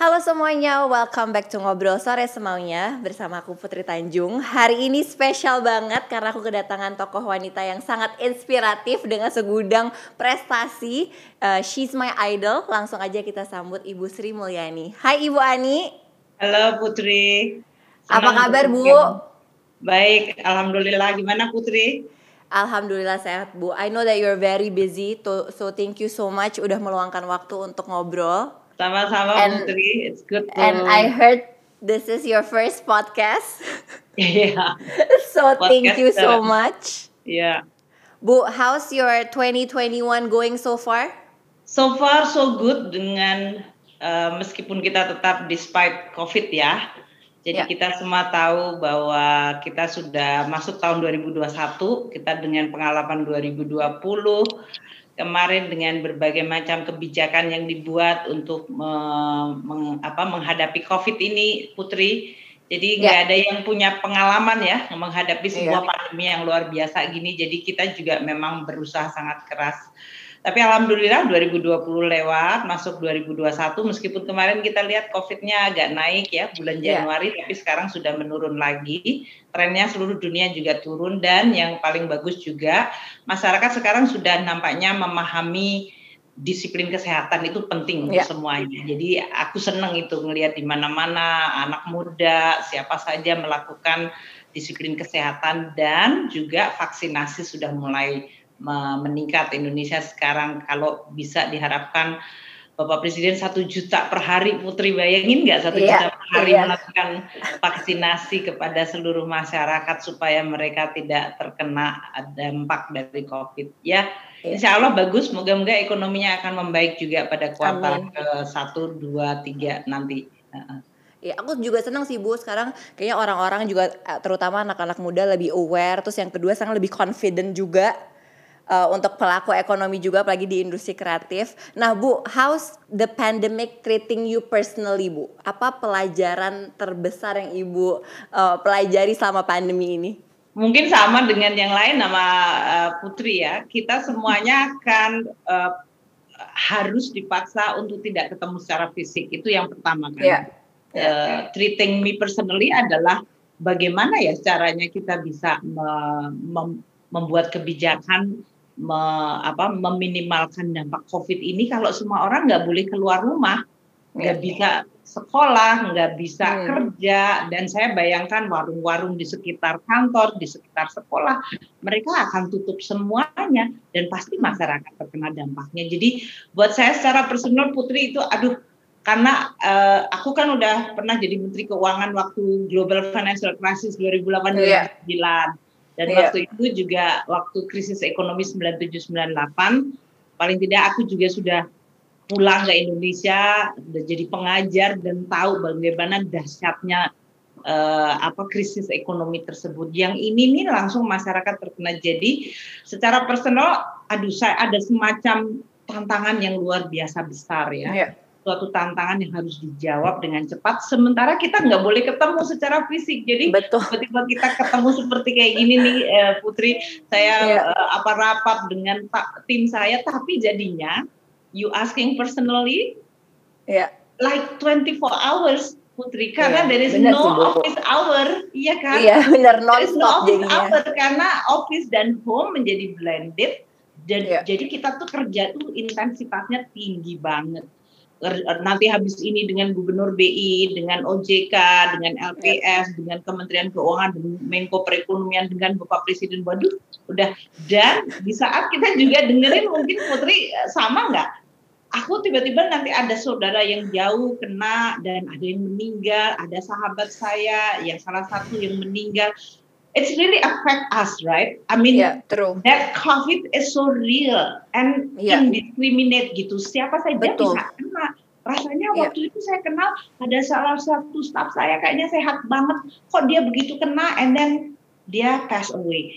Halo semuanya, welcome back to Ngobrol Sore Semaunya bersama aku Putri Tanjung. Hari ini spesial banget karena aku kedatangan tokoh wanita yang sangat inspiratif dengan segudang prestasi. Uh, she's my idol. Langsung aja kita sambut Ibu Sri Mulyani. Hai Ibu Ani. Halo Putri. Senang Apa kabar Bu? Baik, alhamdulillah. Gimana Putri? Alhamdulillah sehat Bu. I know that you're very busy, so thank you so much udah meluangkan waktu untuk ngobrol. Sama-sama Putri. It's good to... And I heard this is your first podcast. Yeah. so podcast thank you so much. Yeah. Bu, how's your 2021 going so far? So far so good dengan uh, meskipun kita tetap despite COVID ya. Jadi yeah. kita semua tahu bahwa kita sudah masuk tahun 2021, kita dengan pengalaman 2020 kemarin dengan berbagai macam kebijakan yang dibuat untuk me, meng, apa, menghadapi COVID ini, Putri. Jadi nggak ya. ada yang punya pengalaman ya menghadapi sebuah ya. pandemi yang luar biasa gini. Jadi kita juga memang berusaha sangat keras tapi alhamdulillah 2020 lewat, masuk 2021 meskipun kemarin kita lihat COVID-nya agak naik ya bulan iya. Januari, yeah. tapi sekarang sudah menurun lagi. Trennya seluruh dunia juga turun dan yang paling bagus juga masyarakat sekarang sudah nampaknya memahami disiplin kesehatan itu penting untuk yeah. semuanya. Jadi aku senang itu ngelihat di mana-mana anak muda siapa saja melakukan disiplin kesehatan dan juga vaksinasi sudah mulai meningkat Indonesia sekarang kalau bisa diharapkan Bapak Presiden satu juta per hari Putri bayangin nggak satu iya, juta per hari iya. melakukan vaksinasi kepada seluruh masyarakat supaya mereka tidak terkena dampak dari COVID ya iya. Insya Allah bagus moga-moga ekonominya akan membaik juga pada kuartal ke satu dua tiga nanti. Ya, aku juga senang sih Bu. Sekarang kayaknya orang-orang juga eh, terutama anak-anak muda lebih aware. Terus yang kedua sekarang lebih confident juga uh, untuk pelaku ekonomi juga apalagi di industri kreatif. Nah, Bu, how's the pandemic treating you personally, Bu? Apa pelajaran terbesar yang Ibu uh, pelajari selama pandemi ini? Mungkin sama dengan yang lain nama uh, Putri ya. Kita semuanya akan uh, harus dipaksa untuk tidak ketemu secara fisik. Itu yang pertama kan. Yeah. Uh, treating me personally adalah bagaimana ya caranya kita bisa me, mem, membuat kebijakan me, apa, meminimalkan dampak COVID ini kalau semua orang nggak boleh keluar rumah, nggak ya. bisa sekolah, nggak bisa hmm. kerja, dan saya bayangkan warung-warung di sekitar kantor, di sekitar sekolah, mereka akan tutup semuanya, dan pasti masyarakat terkena dampaknya. Jadi buat saya secara personal Putri itu, aduh, karena uh, aku kan udah pernah jadi Menteri Keuangan waktu Global Financial Crisis 2008-2009. Yeah. Dan yeah. waktu itu juga waktu krisis ekonomi 97-98, paling tidak aku juga sudah pulang ke Indonesia, udah jadi pengajar dan tahu bagaimana dahsyatnya uh, apa krisis ekonomi tersebut. Yang ini nih langsung masyarakat terkena. Jadi secara personal, aduh saya ada semacam tantangan yang luar biasa besar ya. Yeah suatu tantangan yang harus dijawab dengan cepat. Sementara kita nggak boleh ketemu secara fisik. Jadi tiba-tiba kita ketemu seperti kayak gini nih, eh, Putri. Saya yeah. uh, apa rapat dengan pak tim saya, tapi jadinya you asking personally, yeah. like 24 hours. Putri karena yeah, there is no sih, office hour, iya kan? Iya benar non no office hour karena office dan home menjadi blended dan yeah. jadi kita tuh kerja tuh intensitasnya tinggi banget nanti habis ini dengan Gubernur BI, dengan OJK, dengan LPS, dengan Kementerian Keuangan, dengan Menko Perekonomian, dengan Bapak Presiden. Waduh, udah. Dan di saat kita juga dengerin mungkin Putri sama nggak? Aku tiba-tiba nanti ada saudara yang jauh kena dan ada yang meninggal, ada sahabat saya yang salah satu yang meninggal it's really affect us, right? I mean, yeah, true. that COVID is so real and yeah. indiscriminate gitu. Siapa saja Betul. bisa kena. Rasanya yeah. waktu itu saya kenal ada salah satu staff saya kayaknya sehat banget, kok dia begitu kena and then dia pass away.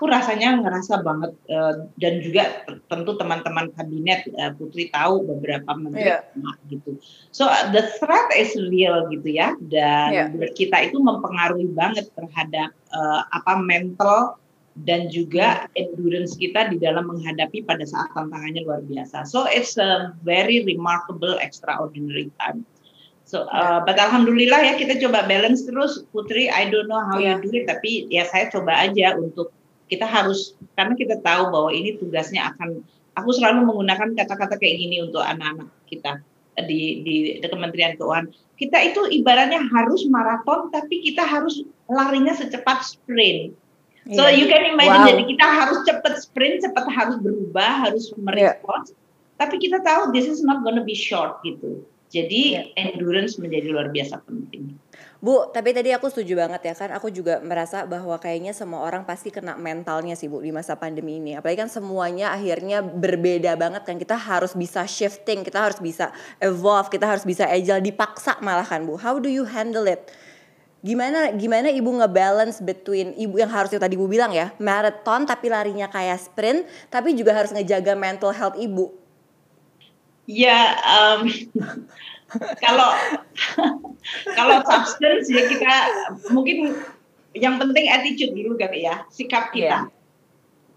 Aku rasanya ngerasa banget uh, dan juga tentu teman-teman kabinet uh, Putri tahu beberapa menteri yeah. gitu. So the threat is real gitu ya dan yeah. kita itu mempengaruhi banget terhadap uh, apa mental dan juga endurance kita di dalam menghadapi pada saat tantangannya luar biasa. So it's a very remarkable, extraordinary time. So, uh, but alhamdulillah ya kita coba balance terus, Putri. I don't know how yeah. you do it, tapi ya saya coba aja untuk kita harus karena kita tahu bahwa ini tugasnya akan. Aku selalu menggunakan kata-kata kayak gini untuk anak-anak kita di, di di Kementerian Keuangan. Kita itu ibaratnya harus maraton, tapi kita harus larinya secepat sprint. So yeah. you can imagine wow. jadi kita harus cepat sprint, cepat harus berubah, harus merespons. Yeah. Tapi kita tahu this is not gonna be short gitu. Jadi yeah. endurance menjadi luar biasa penting. Bu, tapi tadi aku setuju banget ya kan. Aku juga merasa bahwa kayaknya semua orang pasti kena mentalnya sih Bu di masa pandemi ini. Apalagi kan semuanya akhirnya berbeda banget kan. Kita harus bisa shifting, kita harus bisa evolve, kita harus bisa agile, dipaksa malah kan Bu. How do you handle it? Gimana gimana Ibu ngebalance between Ibu yang harusnya tadi Ibu bilang ya, marathon tapi larinya kayak sprint, tapi juga harus ngejaga mental health Ibu Ya, um, kalau kalau substance ya kita mungkin yang penting attitude dulu kan ya, sikap kita. Yeah.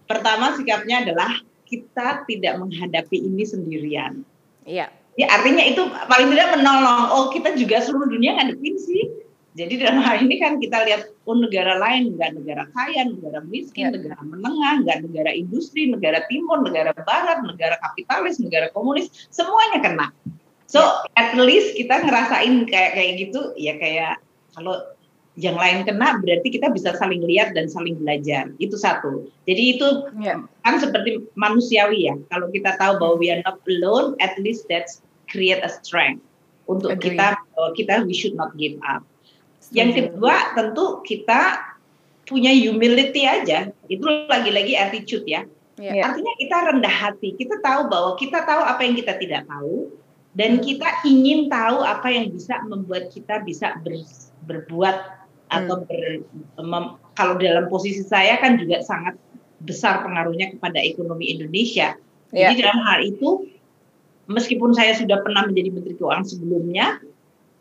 Pertama sikapnya adalah kita tidak menghadapi ini sendirian. Iya. Yeah. Ya artinya itu paling tidak menolong. Oh kita juga seluruh dunia ngadepin sih jadi dalam hal ini kan kita lihat oh negara lain nggak negara kaya, negara miskin, ya. negara menengah, nggak negara industri, negara timur, negara barat, negara kapitalis, negara komunis, semuanya kena. So at least kita ngerasain kayak kayak gitu ya kayak kalau yang lain kena berarti kita bisa saling lihat dan saling belajar. Itu satu. Jadi itu ya. kan seperti manusiawi ya. Kalau kita tahu bahwa we are not alone, at least that's create a strength untuk Agree. kita kita we should not give up. Yang kedua tentu kita punya humility aja. Itu lagi-lagi attitude ya. Yeah. Artinya kita rendah hati. Kita tahu bahwa kita tahu apa yang kita tidak tahu dan kita ingin tahu apa yang bisa membuat kita bisa ber, berbuat atau hmm. ber, mem, kalau dalam posisi saya kan juga sangat besar pengaruhnya kepada ekonomi Indonesia. Yeah. Jadi dalam hal itu meskipun saya sudah pernah menjadi menteri keuangan sebelumnya,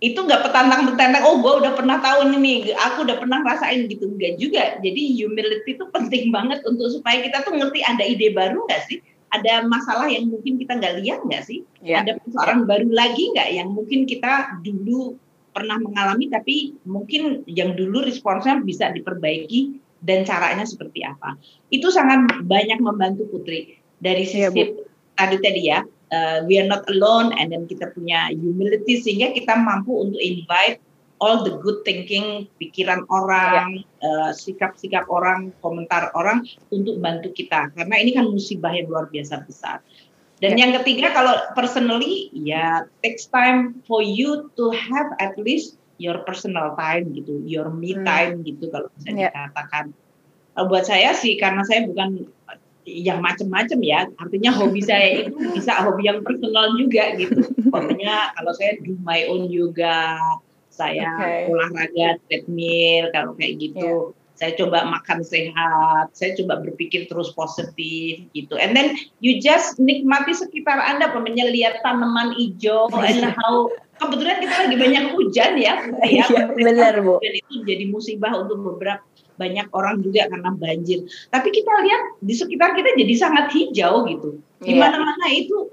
itu nggak petantang petantang oh gue udah pernah tahu ini nih aku udah pernah rasain gitu enggak juga jadi humility itu penting banget untuk supaya kita tuh ngerti ada ide baru nggak sih ada masalah yang mungkin kita nggak lihat nggak sih yeah. ada persoalan yeah. baru lagi nggak yang mungkin kita dulu pernah mengalami tapi mungkin yang dulu responsnya bisa diperbaiki dan caranya seperti apa itu sangat banyak membantu Putri dari iya, sisi yeah, tadi tadi ya uh, we are not alone and then kita punya humility sehingga kita mampu untuk invite all the good thinking pikiran orang yeah. uh, sikap-sikap orang komentar orang untuk bantu kita karena ini kan musibah yang luar biasa besar dan yeah. yang ketiga kalau personally ya takes time for you to have at least your personal time gitu your me hmm. time hmm. gitu kalau bisa yeah. dikatakan buat saya sih karena saya bukan yang macam-macam ya. Artinya hobi saya itu bisa hobi yang personal juga gitu. Pokoknya kalau saya do my own yoga, saya okay. olahraga treadmill kalau kayak gitu. Yeah. Saya coba makan sehat, saya coba berpikir terus positif gitu. And then you just nikmati sekitar Anda, pemenya lihat tanaman hijau and how kebetulan kita lagi banyak hujan ya. ya iya, benar Bu. Dan itu jadi musibah untuk beberapa banyak orang juga karena banjir. Tapi kita lihat di sekitar kita jadi sangat hijau gitu. Di iya. mana-mana itu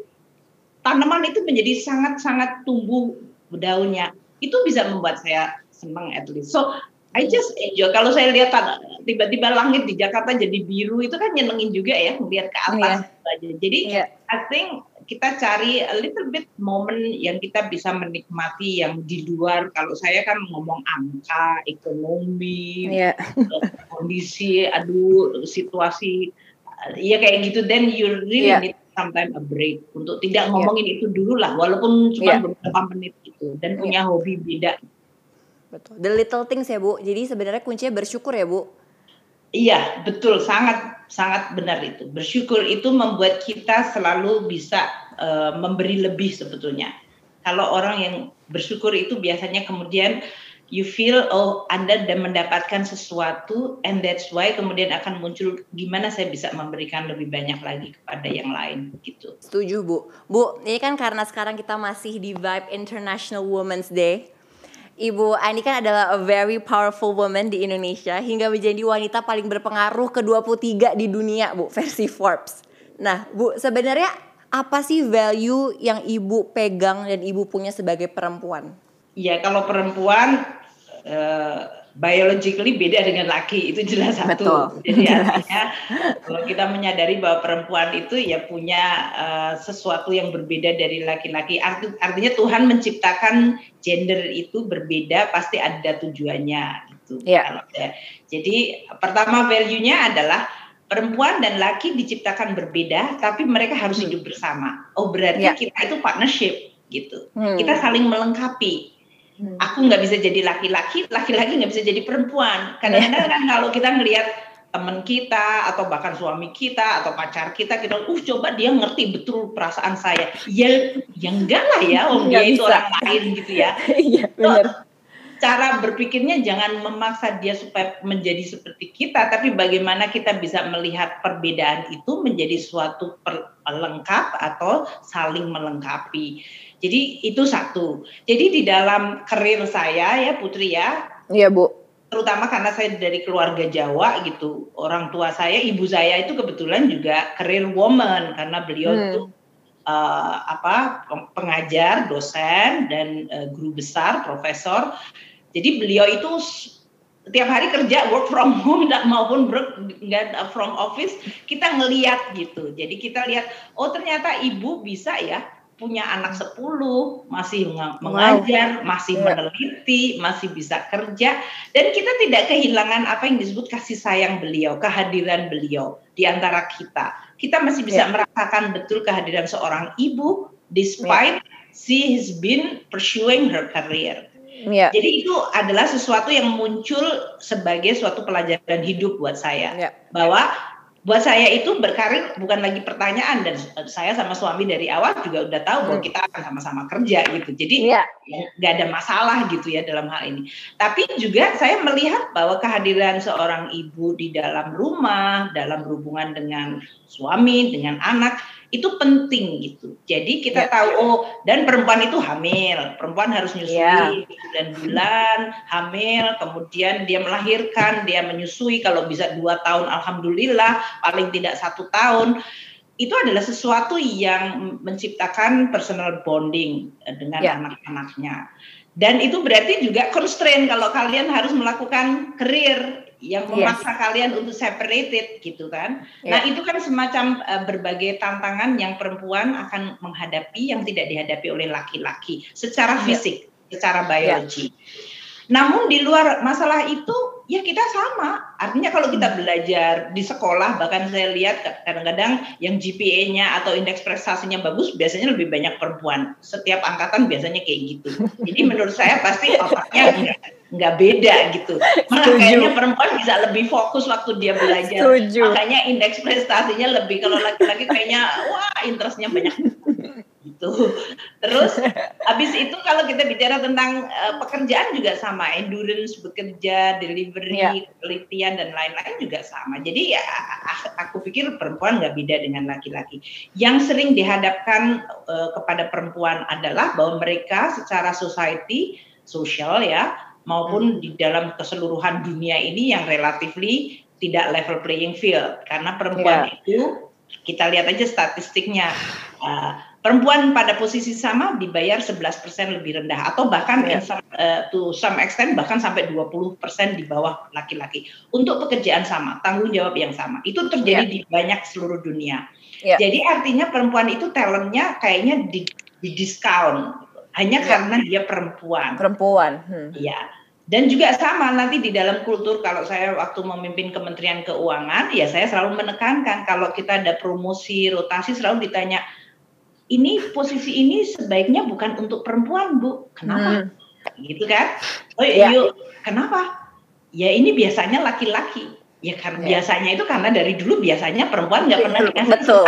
tanaman itu menjadi sangat-sangat tumbuh daunnya. Itu bisa membuat saya senang at least. So I just enjoy. Kalau saya lihat tiba-tiba langit di Jakarta jadi biru itu kan nyenengin juga ya melihat ke atas. Yeah. Jadi yeah. I think kita cari a little bit moment yang kita bisa menikmati yang di luar. Kalau saya kan ngomong angka, ekonomi, yeah. kondisi, aduh situasi, ya kayak gitu. Then you really yeah. need sometimes a break untuk tidak iya. ngomongin yeah. itu dulu lah, walaupun cuma yeah. beberapa menit itu. Dan iya. punya yeah. hobi beda. Betul. The little things ya Bu. Jadi sebenarnya kuncinya bersyukur ya Bu. Iya, betul, sangat sangat benar itu. Bersyukur itu membuat kita selalu bisa uh, memberi lebih sebetulnya. Kalau orang yang bersyukur itu biasanya kemudian you feel oh Anda mendapatkan sesuatu and that's why kemudian akan muncul gimana saya bisa memberikan lebih banyak lagi kepada yang lain gitu. Setuju Bu. Bu, ini kan karena sekarang kita masih di vibe International Women's Day. Ibu Ani kan adalah a very powerful woman di Indonesia hingga menjadi wanita paling berpengaruh ke-23 di dunia, Bu, versi Forbes. Nah, Bu, sebenarnya apa sih value yang Ibu pegang dan Ibu punya sebagai perempuan? Ya, kalau perempuan uh, biologically beda dengan laki itu jelas satu. Betul. Jadi artinya kalau kita menyadari bahwa perempuan itu ya punya uh, sesuatu yang berbeda dari laki-laki. Arti, artinya Tuhan menciptakan gender itu berbeda pasti ada tujuannya gitu. Yeah. Ya. Jadi pertama value-nya adalah perempuan dan laki diciptakan berbeda tapi mereka harus hmm. hidup bersama. Oh berarti yeah. kita itu partnership gitu. Hmm. Kita saling melengkapi. Aku nggak bisa jadi laki-laki, laki-laki nggak bisa jadi perempuan. Kadang-kadang kan kalau kita ngelihat teman kita atau bahkan suami kita atau pacar kita kita uh coba dia ngerti betul perasaan saya. Ya ya enggak lah ya om dia itu orang lain gitu ya. Iya, benar. cara berpikirnya jangan memaksa dia supaya menjadi seperti kita tapi bagaimana kita bisa melihat perbedaan itu menjadi suatu pelengkap atau saling melengkapi jadi itu satu. Jadi di dalam karir saya ya Putri ya. Iya Bu. Terutama karena saya dari keluarga Jawa gitu. Orang tua saya, ibu saya itu kebetulan juga career woman karena beliau hmm. itu uh, apa pengajar, dosen dan uh, guru besar, profesor. Jadi beliau itu tiap hari kerja work from home maupun work from office kita ngeliat gitu. Jadi kita lihat oh ternyata ibu bisa ya punya anak sepuluh, masih mengajar, wow. masih yeah. meneliti, masih bisa kerja, dan kita tidak kehilangan apa yang disebut kasih sayang beliau, kehadiran beliau di antara kita. Kita masih bisa yeah. merasakan betul kehadiran seorang ibu, despite yeah. she has been pursuing her career. Yeah. Jadi itu adalah sesuatu yang muncul sebagai suatu pelajaran hidup buat saya, yeah. bahwa buat saya itu berkarir bukan lagi pertanyaan dan saya sama suami dari awal juga udah tahu bahwa hmm. kita akan sama-sama kerja gitu. Jadi iya. ya. nggak ada masalah gitu ya dalam hal ini. Tapi juga saya melihat bahwa kehadiran seorang ibu di dalam rumah, dalam hubungan dengan suami, dengan anak itu penting gitu. Jadi kita ya. tahu oh dan perempuan itu hamil, perempuan harus nyusui ya. dan bulan hamil, kemudian dia melahirkan, dia menyusui kalau bisa dua tahun, alhamdulillah, paling tidak satu tahun. Itu adalah sesuatu yang menciptakan personal bonding eh, dengan ya. anak-anaknya. Dan itu berarti juga constraint kalau kalian harus melakukan career yang memaksa yes. kalian untuk separated gitu kan. Yeah. Nah, itu kan semacam uh, berbagai tantangan yang perempuan akan menghadapi yang tidak dihadapi oleh laki-laki secara iya. fisik, secara biologi. Yeah. Namun di luar masalah itu ya kita sama. Artinya kalau kita hmm. belajar di sekolah bahkan saya lihat kadang-kadang yang GPA-nya atau indeks prestasinya bagus biasanya lebih banyak perempuan. Setiap angkatan biasanya kayak gitu. Jadi menurut saya pasti otaknya enggak beda gitu. Malah kayaknya perempuan bisa lebih fokus waktu dia belajar. Setuju. Makanya indeks prestasinya lebih kalau laki-laki kayaknya wah interestnya banyak gitu. Terus habis itu kalau kita bicara tentang uh, pekerjaan juga sama, endurance bekerja, delivery, yeah. penelitian dan lain-lain juga sama. Jadi ya aku pikir perempuan nggak beda dengan laki-laki. Yang sering dihadapkan uh, kepada perempuan adalah bahwa mereka secara society, sosial ya, maupun hmm. di dalam keseluruhan dunia ini yang relatively tidak level playing field karena perempuan yeah. itu kita lihat aja statistiknya uh, perempuan pada posisi sama dibayar 11% lebih rendah atau bahkan yeah. some, uh, to some extent bahkan sampai 20% di bawah laki-laki untuk pekerjaan sama, tanggung jawab yang sama. Itu terjadi yeah. di banyak seluruh dunia. Yeah. Jadi artinya perempuan itu talentnya kayaknya di, di discount hanya yeah. karena dia perempuan. Perempuan. Hmm. Iya. Dan juga sama nanti di dalam kultur kalau saya waktu memimpin Kementerian Keuangan ya saya selalu menekankan kalau kita ada promosi rotasi selalu ditanya ini posisi ini sebaiknya bukan untuk perempuan bu. Kenapa? Hmm. gitu kan? Oh ya. yuk kenapa? Ya ini biasanya laki-laki. Ya karena biasanya itu karena dari dulu biasanya perempuan nggak pernah dikasih betul.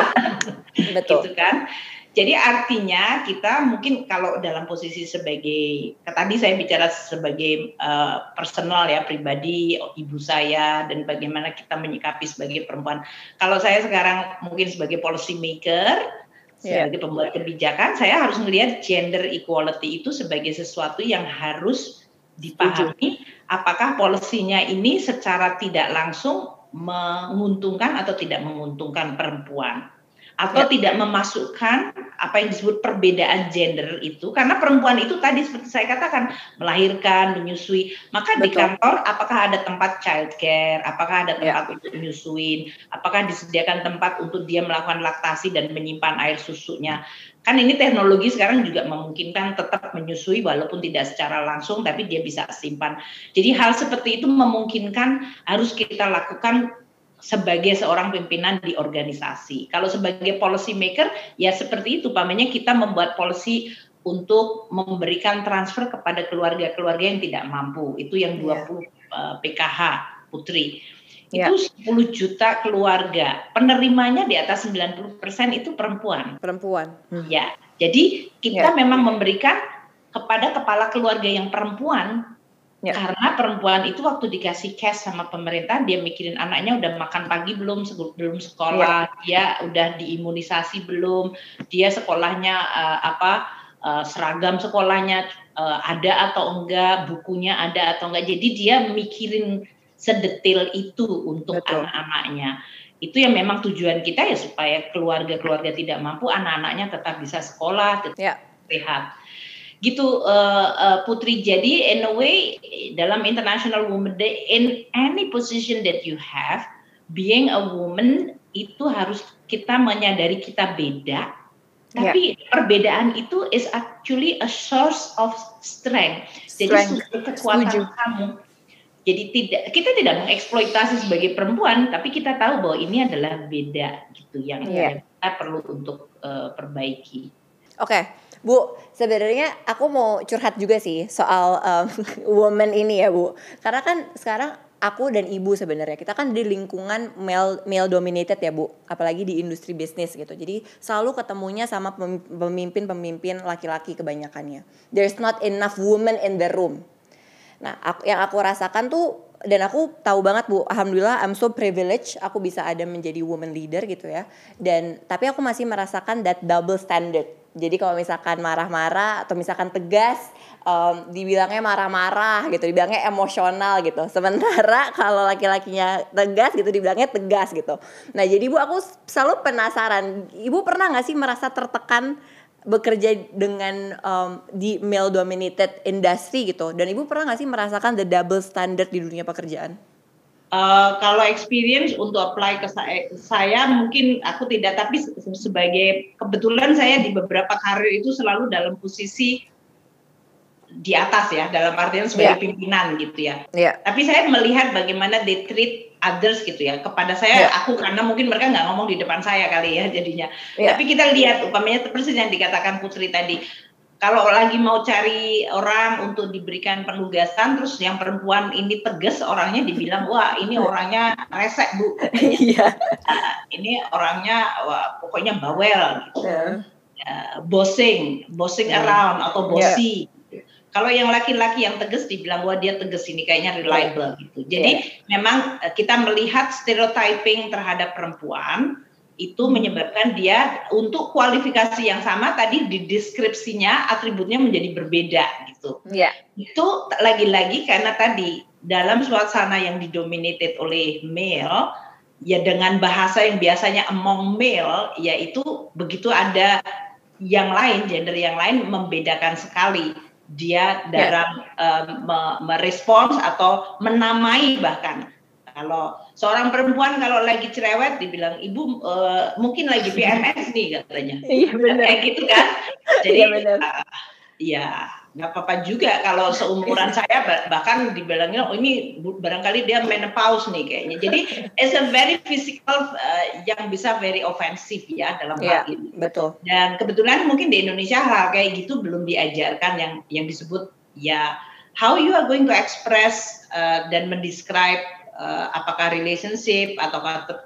betul. Gitu kan Jadi artinya kita mungkin kalau dalam posisi sebagai tadi saya bicara sebagai uh, personal ya pribadi ibu saya dan bagaimana kita menyikapi sebagai perempuan. Kalau saya sekarang mungkin sebagai policy maker yeah. sebagai pembuat kebijakan, saya harus melihat gender equality itu sebagai sesuatu yang harus dipahami apakah polisinya ini secara tidak langsung menguntungkan atau tidak menguntungkan perempuan atau ya. tidak memasukkan apa yang disebut perbedaan gender itu karena perempuan itu tadi seperti saya katakan melahirkan menyusui maka Betul. di kantor apakah ada tempat child care apakah ada tempat ya. untuk menyusuin apakah disediakan tempat untuk dia melakukan laktasi dan menyimpan air susunya kan ini teknologi sekarang juga memungkinkan tetap menyusui walaupun tidak secara langsung tapi dia bisa simpan jadi hal seperti itu memungkinkan harus kita lakukan sebagai seorang pimpinan di organisasi. Kalau sebagai policy maker ya seperti itu pamannya kita membuat policy untuk memberikan transfer kepada keluarga-keluarga yang tidak mampu. Itu yang 20 yeah. uh, PKH Putri. Yeah. Itu 10 juta keluarga. Penerimanya di atas 90% itu perempuan. Perempuan. Hmm. Ya. Jadi kita yeah. memang memberikan kepada kepala keluarga yang perempuan Ya. Karena perempuan itu waktu dikasih cash sama pemerintah, dia mikirin anaknya udah makan pagi belum, belum sekolah, ya. dia udah diimunisasi belum, dia sekolahnya uh, apa uh, seragam sekolahnya uh, ada atau enggak, bukunya ada atau enggak. Jadi dia mikirin sedetil itu untuk anak-anaknya. Itu yang memang tujuan kita ya supaya keluarga-keluarga tidak mampu, anak-anaknya tetap bisa sekolah, tetap ya. sehat gitu uh, uh, Putri. Jadi in a way dalam International Women Day in any position that you have, being a woman itu harus kita menyadari kita beda. Tapi yeah. perbedaan itu is actually a source of strength. strength. Jadi kekuatan Setuju. kamu. Jadi tidak kita tidak mengeksploitasi sebagai perempuan, tapi kita tahu bahwa ini adalah beda gitu yang yeah. kita perlu untuk uh, perbaiki. Oke. Okay. Bu, sebenarnya aku mau curhat juga sih soal um, woman ini ya Bu. Karena kan sekarang aku dan ibu sebenarnya kita kan di lingkungan male male dominated ya bu. Apalagi di industri bisnis gitu. Jadi selalu ketemunya sama pemimpin-pemimpin laki-laki kebanyakannya. There's not enough women in the room. Nah aku, yang aku rasakan tuh dan aku tahu banget bu alhamdulillah I'm so privileged aku bisa ada menjadi woman leader gitu ya dan tapi aku masih merasakan that double standard jadi kalau misalkan marah-marah atau misalkan tegas, um, dibilangnya marah-marah gitu, dibilangnya emosional gitu. Sementara kalau laki-lakinya tegas gitu, dibilangnya tegas gitu. Nah jadi ibu aku selalu penasaran, ibu pernah nggak sih merasa tertekan bekerja dengan um, di male dominated industry gitu? Dan ibu pernah nggak sih merasakan the double standard di dunia pekerjaan? Uh, kalau experience untuk apply ke saya, saya mungkin aku tidak, tapi sebagai kebetulan saya di beberapa karir itu selalu dalam posisi di atas ya, dalam artian sebagai yeah. pimpinan gitu ya. Yeah. Tapi saya melihat bagaimana they treat others gitu ya. Kepada saya, yeah. aku karena mungkin mereka nggak ngomong di depan saya kali ya jadinya. Yeah. Tapi kita lihat, upamanya persis yang dikatakan Putri tadi kalau lagi mau cari orang untuk diberikan penugasan terus yang perempuan ini tegas orangnya dibilang wah ini orangnya resek bu iya ini orangnya wah, pokoknya bawel gitu yeah. uh, bossing bossing yeah. around atau bossy yeah. Kalau yang laki-laki yang tegas dibilang wah dia tegas ini kayaknya reliable gitu jadi yeah. memang uh, kita melihat stereotyping terhadap perempuan itu menyebabkan dia untuk kualifikasi yang sama tadi di deskripsinya atributnya menjadi berbeda gitu. Yeah. Itu lagi-lagi karena tadi dalam suasana yang didominated oleh male ya dengan bahasa yang biasanya among male yaitu begitu ada yang lain gender yang lain membedakan sekali dia dalam yeah. um, merespons atau menamai bahkan kalau seorang perempuan kalau lagi cerewet dibilang ibu uh, mungkin lagi PMS nih katanya. Iya benar. Kayak gitu kan. Jadi iya benar. Uh, ya nggak apa-apa juga kalau seumuran saya bahkan dibilangnya oh ini barangkali dia menopause nih kayaknya. Jadi it's a very physical uh, yang bisa very offensive ya dalam hal ya, ini. Betul. Dan kebetulan mungkin di Indonesia hal kayak gitu belum diajarkan yang yang disebut ya how you are going to express uh, dan mendescribe uh, apakah relationship atau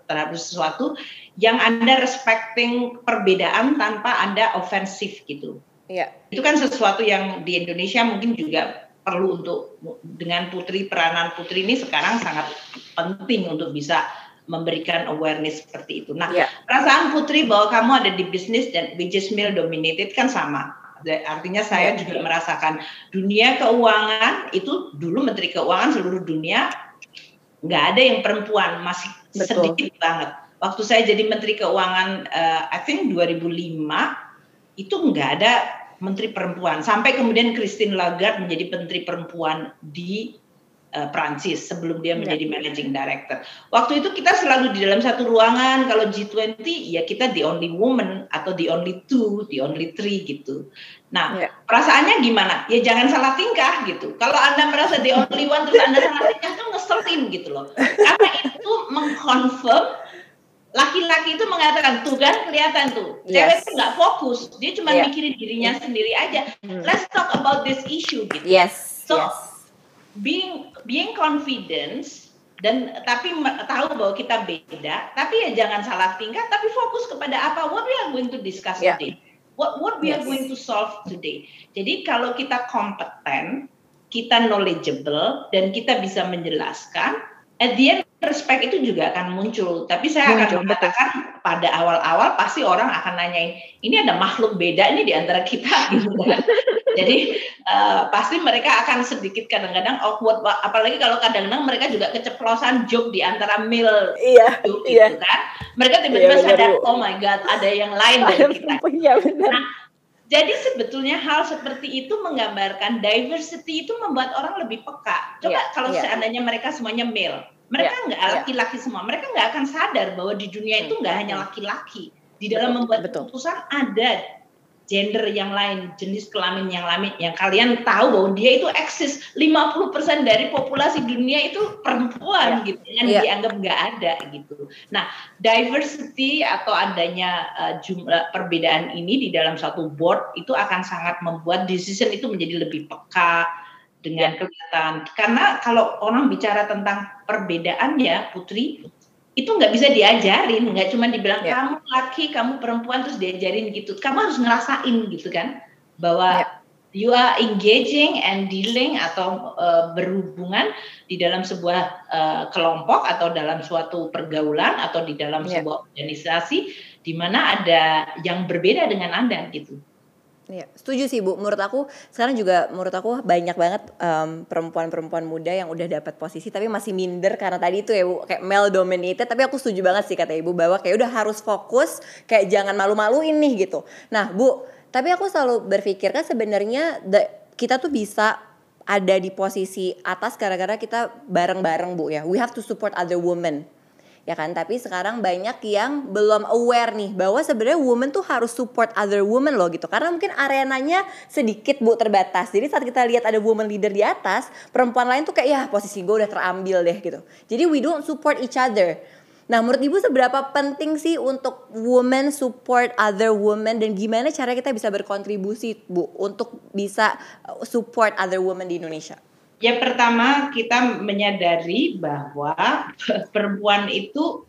terhadap sesuatu yang Anda respecting perbedaan tanpa Anda ofensif gitu. Iya. Itu kan sesuatu yang di Indonesia mungkin juga perlu untuk dengan putri peranan putri ini sekarang sangat penting untuk bisa memberikan awareness seperti itu. Nah, ya. perasaan putri bahwa kamu ada di bisnis dan which is male dominated kan sama. Artinya saya ya. juga merasakan dunia keuangan itu dulu menteri keuangan seluruh dunia nggak ada yang perempuan masih Betul. sedikit banget. Waktu saya jadi menteri keuangan, uh, I think 2005 itu nggak ada menteri perempuan sampai kemudian Christine Lagarde menjadi menteri perempuan di uh, Prancis sebelum dia menjadi ya. managing director. Waktu itu kita selalu di dalam satu ruangan kalau G20 ya kita the only woman atau the only two, the only three gitu. Nah, ya. perasaannya gimana? Ya jangan salah tingkah gitu. Kalau Anda merasa the only one terus Anda salah tingkah itu ngeselin gitu loh. Karena itu mengkonfirm laki-laki itu mengatakan tuh kan kelihatan tuh yes. cewek itu nggak fokus dia cuma yeah. mikirin dirinya sendiri aja hmm. let's talk about this issue gitu yes so yes. being being confidence dan tapi tahu bahwa kita beda tapi ya jangan salah tingkah tapi fokus kepada apa what we are going to discuss yeah. today what what we yes. are going to solve today jadi kalau kita kompeten kita knowledgeable dan kita bisa menjelaskan at the end respect itu juga akan muncul. Tapi saya muncul, akan mengatakan betul. pada awal-awal pasti orang akan nanyain, ini ada makhluk beda ini di antara kita gitu kan. Jadi uh, pasti mereka akan sedikit kadang-kadang awkward, apalagi kalau kadang-kadang mereka juga keceplosan joke di antara mil iya, joke iya. gitu kan. Mereka tiba-tiba iya, sadar, oh my god, ada yang lain dari kita. Iya, benar. Nah, jadi sebetulnya hal seperti itu menggambarkan diversity itu membuat orang lebih peka. Coba yeah, kalau yeah. seandainya mereka semuanya male, mereka yeah, nggak yeah. laki-laki semua, mereka nggak akan sadar bahwa di dunia itu nggak hanya laki-laki. Di dalam betul, membuat betul. keputusan ada gender yang lain, jenis kelamin yang lain yang kalian tahu bahwa dia itu eksis 50% dari populasi dunia itu perempuan yeah. gitu yang yeah. dianggap nggak ada gitu. Nah, diversity atau adanya uh, jumlah perbedaan ini di dalam satu board itu akan sangat membuat decision itu menjadi lebih peka dengan yeah. kelihatan. Karena kalau orang bicara tentang perbedaan ya, Putri, itu nggak bisa diajarin, nggak cuma dibilang yeah. kamu laki, kamu perempuan terus diajarin gitu. Kamu harus ngerasain gitu kan, bahwa yeah. you are engaging and dealing atau uh, berhubungan di dalam sebuah uh, kelompok atau dalam suatu pergaulan atau di dalam yeah. sebuah organisasi di mana ada yang berbeda dengan anda gitu. Iya, setuju sih Bu. Menurut aku sekarang juga menurut aku banyak banget um, perempuan-perempuan muda yang udah dapat posisi tapi masih minder karena tadi itu ya Bu kayak male dominated. Tapi aku setuju banget sih kata Ibu bahwa kayak udah harus fokus kayak jangan malu-maluin nih gitu. Nah Bu, tapi aku selalu berpikir kan sebenarnya kita tuh bisa ada di posisi atas gara-gara kita bareng-bareng Bu ya. We have to support other women ya kan? Tapi sekarang banyak yang belum aware nih bahwa sebenarnya woman tuh harus support other woman loh gitu. Karena mungkin arenanya sedikit bu terbatas. Jadi saat kita lihat ada woman leader di atas perempuan lain tuh kayak ya posisi gue udah terambil deh gitu. Jadi we don't support each other. Nah, menurut Ibu seberapa penting sih untuk woman support other women dan gimana cara kita bisa berkontribusi, Bu, untuk bisa support other women di Indonesia? Ya pertama kita menyadari bahwa perempuan itu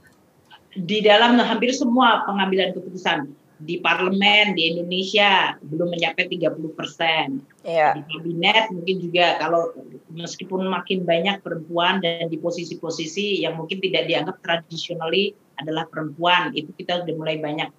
di dalam hampir semua pengambilan keputusan di parlemen di Indonesia belum mencapai 30 persen. Yeah. Di kabinet mungkin juga kalau meskipun makin banyak perempuan dan di posisi-posisi yang mungkin tidak dianggap tradisionally adalah perempuan itu kita sudah mulai banyak.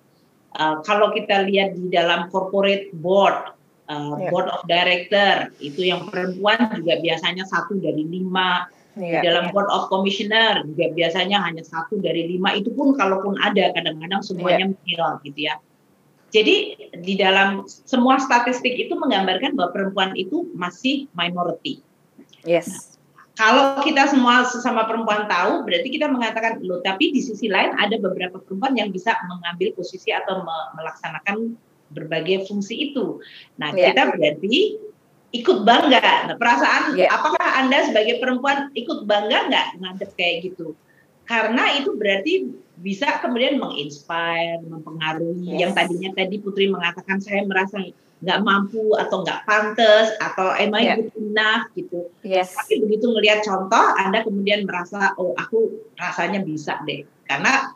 Uh, kalau kita lihat di dalam corporate board uh, board of director itu yang perempuan juga biasanya satu dari lima yeah, di dalam yeah. board of commissioner juga biasanya hanya satu dari lima itu pun kalaupun ada kadang-kadang semuanya yeah. male gitu ya jadi di dalam semua statistik itu menggambarkan bahwa perempuan itu masih minority yes nah, kalau kita semua sesama perempuan tahu, berarti kita mengatakan loh. Tapi di sisi lain ada beberapa perempuan yang bisa mengambil posisi atau melaksanakan berbagai fungsi itu. Nah, yeah. kita berarti ikut bangga. Nah, perasaan yeah. apakah Anda sebagai perempuan ikut bangga nggak ngadep kayak gitu? Karena itu berarti bisa kemudian menginspire, mempengaruhi. Yes. Yang tadinya tadi Putri mengatakan saya merasa nggak mampu atau nggak pantas atau am I yeah. good enough gitu. Yes. Tapi begitu melihat contoh, Anda kemudian merasa oh aku rasanya bisa deh. Karena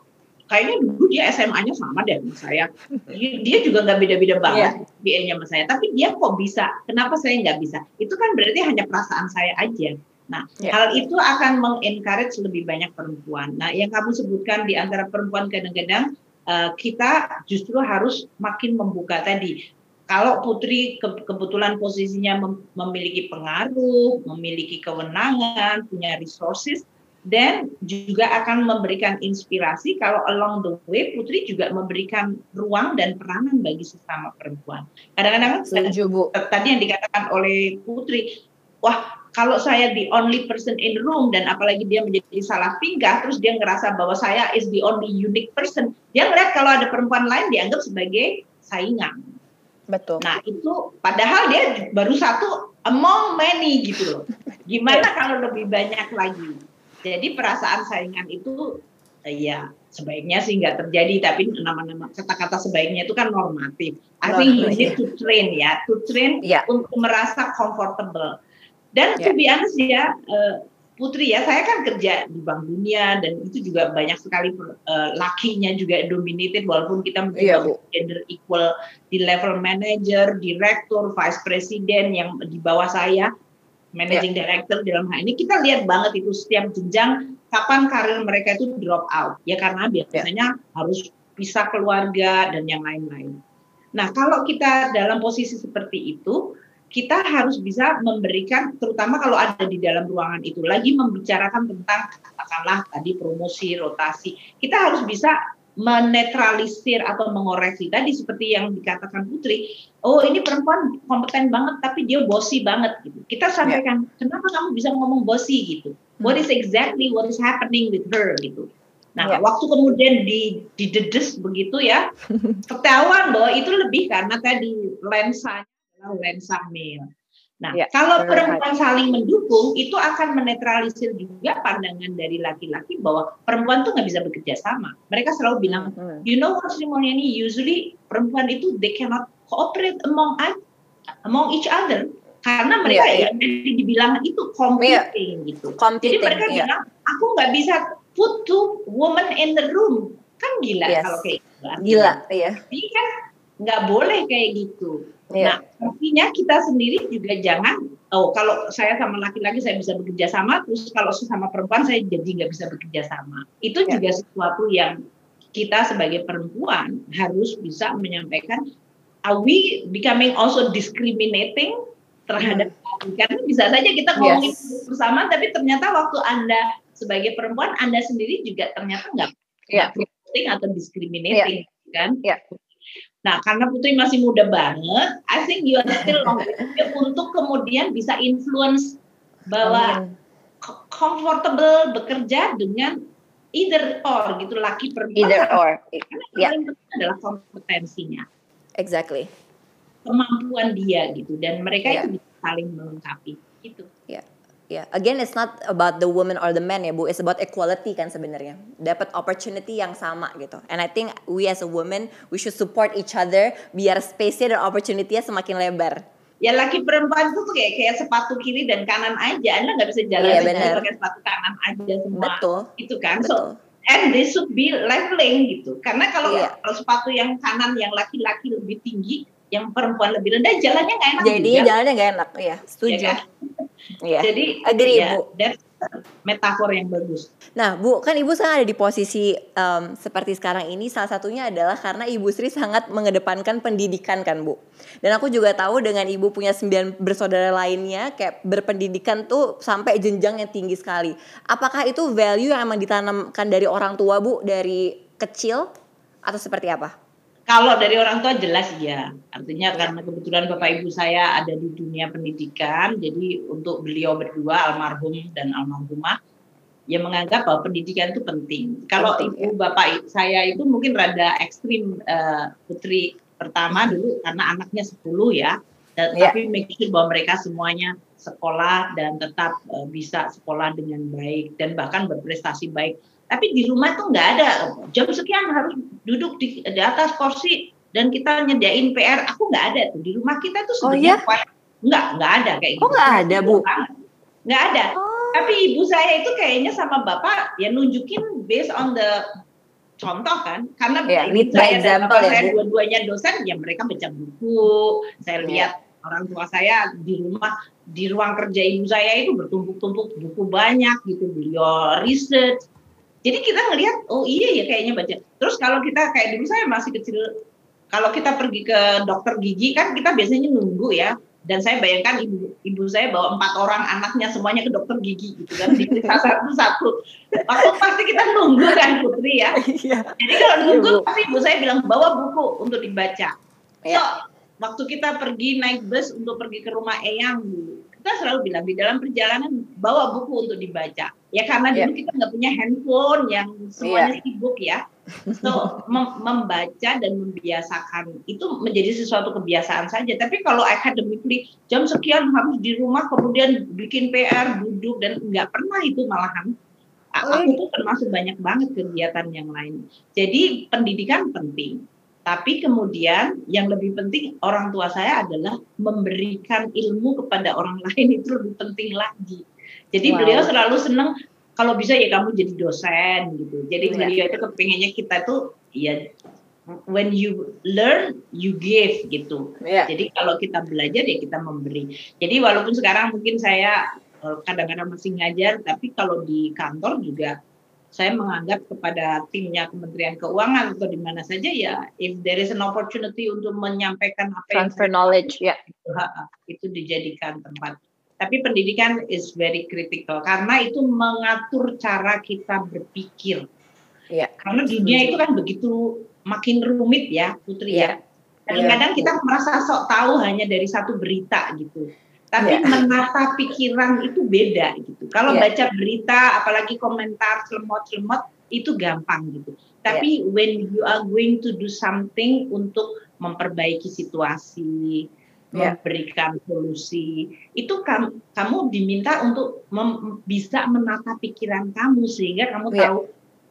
kayaknya dulu dia SMA-nya sama deh sama saya. Dia juga nggak beda-beda banget yeah. nya sama saya. Tapi dia kok bisa? Kenapa saya nggak bisa? Itu kan berarti hanya perasaan saya aja. Nah, yeah. hal itu akan mengencourage lebih banyak perempuan. Nah, yang kamu sebutkan di antara perempuan kadang-kadang uh, kita justru harus makin membuka tadi. Kalau putri ke kebetulan posisinya mem memiliki pengaruh, memiliki kewenangan, punya resources, dan juga akan memberikan inspirasi kalau along the way Putri juga memberikan ruang dan peranan bagi sesama perempuan. Kadang-kadang tadi yang dikatakan oleh Putri, wah kalau saya the only person in the room dan apalagi dia menjadi salah tingkah terus dia ngerasa bahwa saya is the only unique person, dia ngeliat kalau ada perempuan lain dianggap sebagai saingan. Betul. Nah, itu padahal dia baru satu among many gitu loh. Gimana kalau lebih banyak lagi? Jadi perasaan saingan itu ya sebaiknya sih nggak terjadi tapi nama-nama kata-kata sebaiknya itu kan normatif. I think you need to train ya, to train yeah. untuk merasa comfortable. Dan yeah. to be honest ya, uh, Putri ya, saya kan kerja di Bank Dunia dan itu juga banyak sekali uh, lakinya juga dominated walaupun kita mungkin yeah, gender equal di level manager, direktur, vice president yang di bawah saya managing yeah. director dalam hal ini kita lihat banget itu setiap jenjang kapan karir mereka itu drop out ya karena biasanya yeah. harus pisah keluarga dan yang lain-lain. Nah kalau kita dalam posisi seperti itu kita harus bisa memberikan terutama kalau ada di dalam ruangan itu lagi membicarakan tentang katakanlah tadi promosi rotasi kita harus bisa menetralisir atau mengoreksi tadi seperti yang dikatakan Putri, oh ini perempuan kompeten banget tapi dia bosi banget gitu. Kita sampaikan yeah. kenapa kamu bisa ngomong bosi gitu. Hmm. What is exactly what is happening with her gitu. Nah, yeah. waktu kemudian di didedes begitu ya, ketahuan bahwa itu lebih karena tadi lensa lensa male. Nah, ya, kalau perempuan saling mendukung, itu akan menetralisir juga pandangan dari laki-laki bahwa perempuan tuh nggak bisa bekerja sama. Mereka selalu bilang, hmm. you know what, Sri Mulyani, usually perempuan itu they cannot cooperate among among each other karena mereka yeah, yeah. yang dibilang itu competing yeah. gitu. Competing, Jadi mereka yeah. bilang, aku nggak bisa put two woman in the room. Kan gila yes. kalau kayak gitu. Gila, iya. Jadi kan nggak boleh kayak gitu. Yeah. Nah, artinya kita sendiri juga jangan, oh kalau saya sama laki-laki saya bisa bekerja sama, terus kalau sama perempuan saya jadi nggak bisa bekerja sama. Itu yeah. juga sesuatu yang kita sebagai perempuan harus bisa menyampaikan, are we becoming also discriminating terhadap hmm. karena bisa saja kita ngomongin yes. bersama, tapi ternyata waktu anda sebagai perempuan anda sendiri juga ternyata nggak yeah. atau discriminating yeah. kan? Yeah. Nah, karena Putri masih muda banget, I think you are still long untuk kemudian bisa influence bahwa comfortable bekerja dengan either or gitu laki perempuan. Either or. Karena yeah. paling penting adalah kompetensinya. Exactly. Kemampuan dia gitu dan mereka yeah. itu bisa saling melengkapi gitu. Ya yeah. again it's not about the woman or the man ya bu. It's about equality kan sebenarnya. Dapat opportunity yang sama gitu. And I think we as a woman we should support each other biar space-nya dan opportunity-nya semakin lebar. Ya laki perempuan itu kayak kayak sepatu kiri dan kanan aja. Anda nggak bisa jalan yeah, pakai sepatu kanan aja semua. Betul. Itu kan? Betul. so and they should be leveling gitu. Karena kalau, yeah. kalau sepatu yang kanan yang laki-laki lebih tinggi yang perempuan lebih rendah jalannya nggak enak jadi juga. jalannya nggak enak ya setuju ya kan? Iya. Jadi agree ya, Bu. Dan metafor yang bagus. Nah, Bu, kan Ibu sekarang ada di posisi um, seperti sekarang ini salah satunya adalah karena Ibu Sri sangat mengedepankan pendidikan kan, Bu. Dan aku juga tahu dengan Ibu punya sembilan bersaudara lainnya kayak berpendidikan tuh sampai jenjang yang tinggi sekali. Apakah itu value yang emang ditanamkan dari orang tua, Bu, dari kecil atau seperti apa? Kalau dari orang tua jelas ya, artinya karena kebetulan bapak ibu saya ada di dunia pendidikan, jadi untuk beliau berdua almarhum dan almarhumah, ya menganggap bahwa pendidikan itu penting. Kalau ibu ya. bapak saya itu mungkin rada ekstrim uh, putri pertama dulu karena anaknya 10 ya, dan, ya. tapi make sure bahwa mereka semuanya sekolah dan tetap uh, bisa sekolah dengan baik dan bahkan berprestasi baik tapi di rumah tuh nggak ada. Jam sekian harus duduk di, di atas kursi dan kita nyediain PR aku nggak ada tuh. Di rumah kita tuh sebenarnya oh, ya? nggak nggak ada kayak gitu. oh nggak ada bu? Nggak ada. Oh. tapi ibu saya itu kayaknya sama bapak ya nunjukin based on the contoh kan. Karena yeah, ini saya dan bapak ya, saya dua-duanya dosen ya mereka baca buku. Saya iya. lihat yeah. orang tua saya di rumah di ruang kerja ibu saya itu bertumpuk-tumpuk buku banyak gitu. Beliau research jadi kita ngelihat oh iya ya kayaknya baca. Terus kalau kita kayak dulu saya masih kecil kalau kita pergi ke dokter gigi kan kita biasanya nunggu ya. Dan saya bayangkan ibu ibu saya bawa empat orang anaknya semuanya ke dokter gigi gitu kan diperiksa satu-satu. Waktu pasti kita nunggu kan putri ya. Iya. jadi kalau nunggu iya, pasti ibu saya bilang bawa buku untuk dibaca. Ya. so waktu kita pergi naik bus untuk pergi ke rumah eyang dulu kita selalu bilang di dalam perjalanan bawa buku untuk dibaca. Ya karena yeah. dulu kita nggak punya handphone yang semuanya yeah. sibuk ya. So mem membaca dan membiasakan itu menjadi sesuatu kebiasaan saja. Tapi kalau academically jam sekian harus di rumah kemudian bikin PR duduk dan nggak pernah itu malahan. Aku tuh termasuk banyak banget kegiatan yang lain. Jadi pendidikan penting tapi kemudian yang lebih penting orang tua saya adalah memberikan ilmu kepada orang lain itu lebih penting lagi. Jadi wow. beliau selalu senang kalau bisa ya kamu jadi dosen gitu. Jadi yeah. beliau itu kepinginnya kita tuh ya when you learn you give gitu. Yeah. Jadi kalau kita belajar ya kita memberi. Jadi walaupun sekarang mungkin saya eh, kadang-kadang masih ngajar, tapi kalau di kantor juga saya menganggap kepada timnya Kementerian Keuangan atau di mana saja ya if there is an opportunity untuk menyampaikan apa transfer yang knowledge ya yeah. itu dijadikan tempat tapi pendidikan is very critical karena itu mengatur cara kita berpikir yeah. karena dunia itu kan begitu makin rumit ya Putri yeah. ya kadang-kadang yeah. kita merasa sok tahu hanya dari satu berita gitu tapi yeah. menata pikiran itu beda gitu. Kalau yeah. baca berita, apalagi komentar lemot-lemot itu gampang gitu. Tapi yeah. when you are going to do something untuk memperbaiki situasi, yeah. memberikan solusi, itu kamu, kamu diminta untuk mem, bisa menata pikiran kamu sehingga kamu yeah. tahu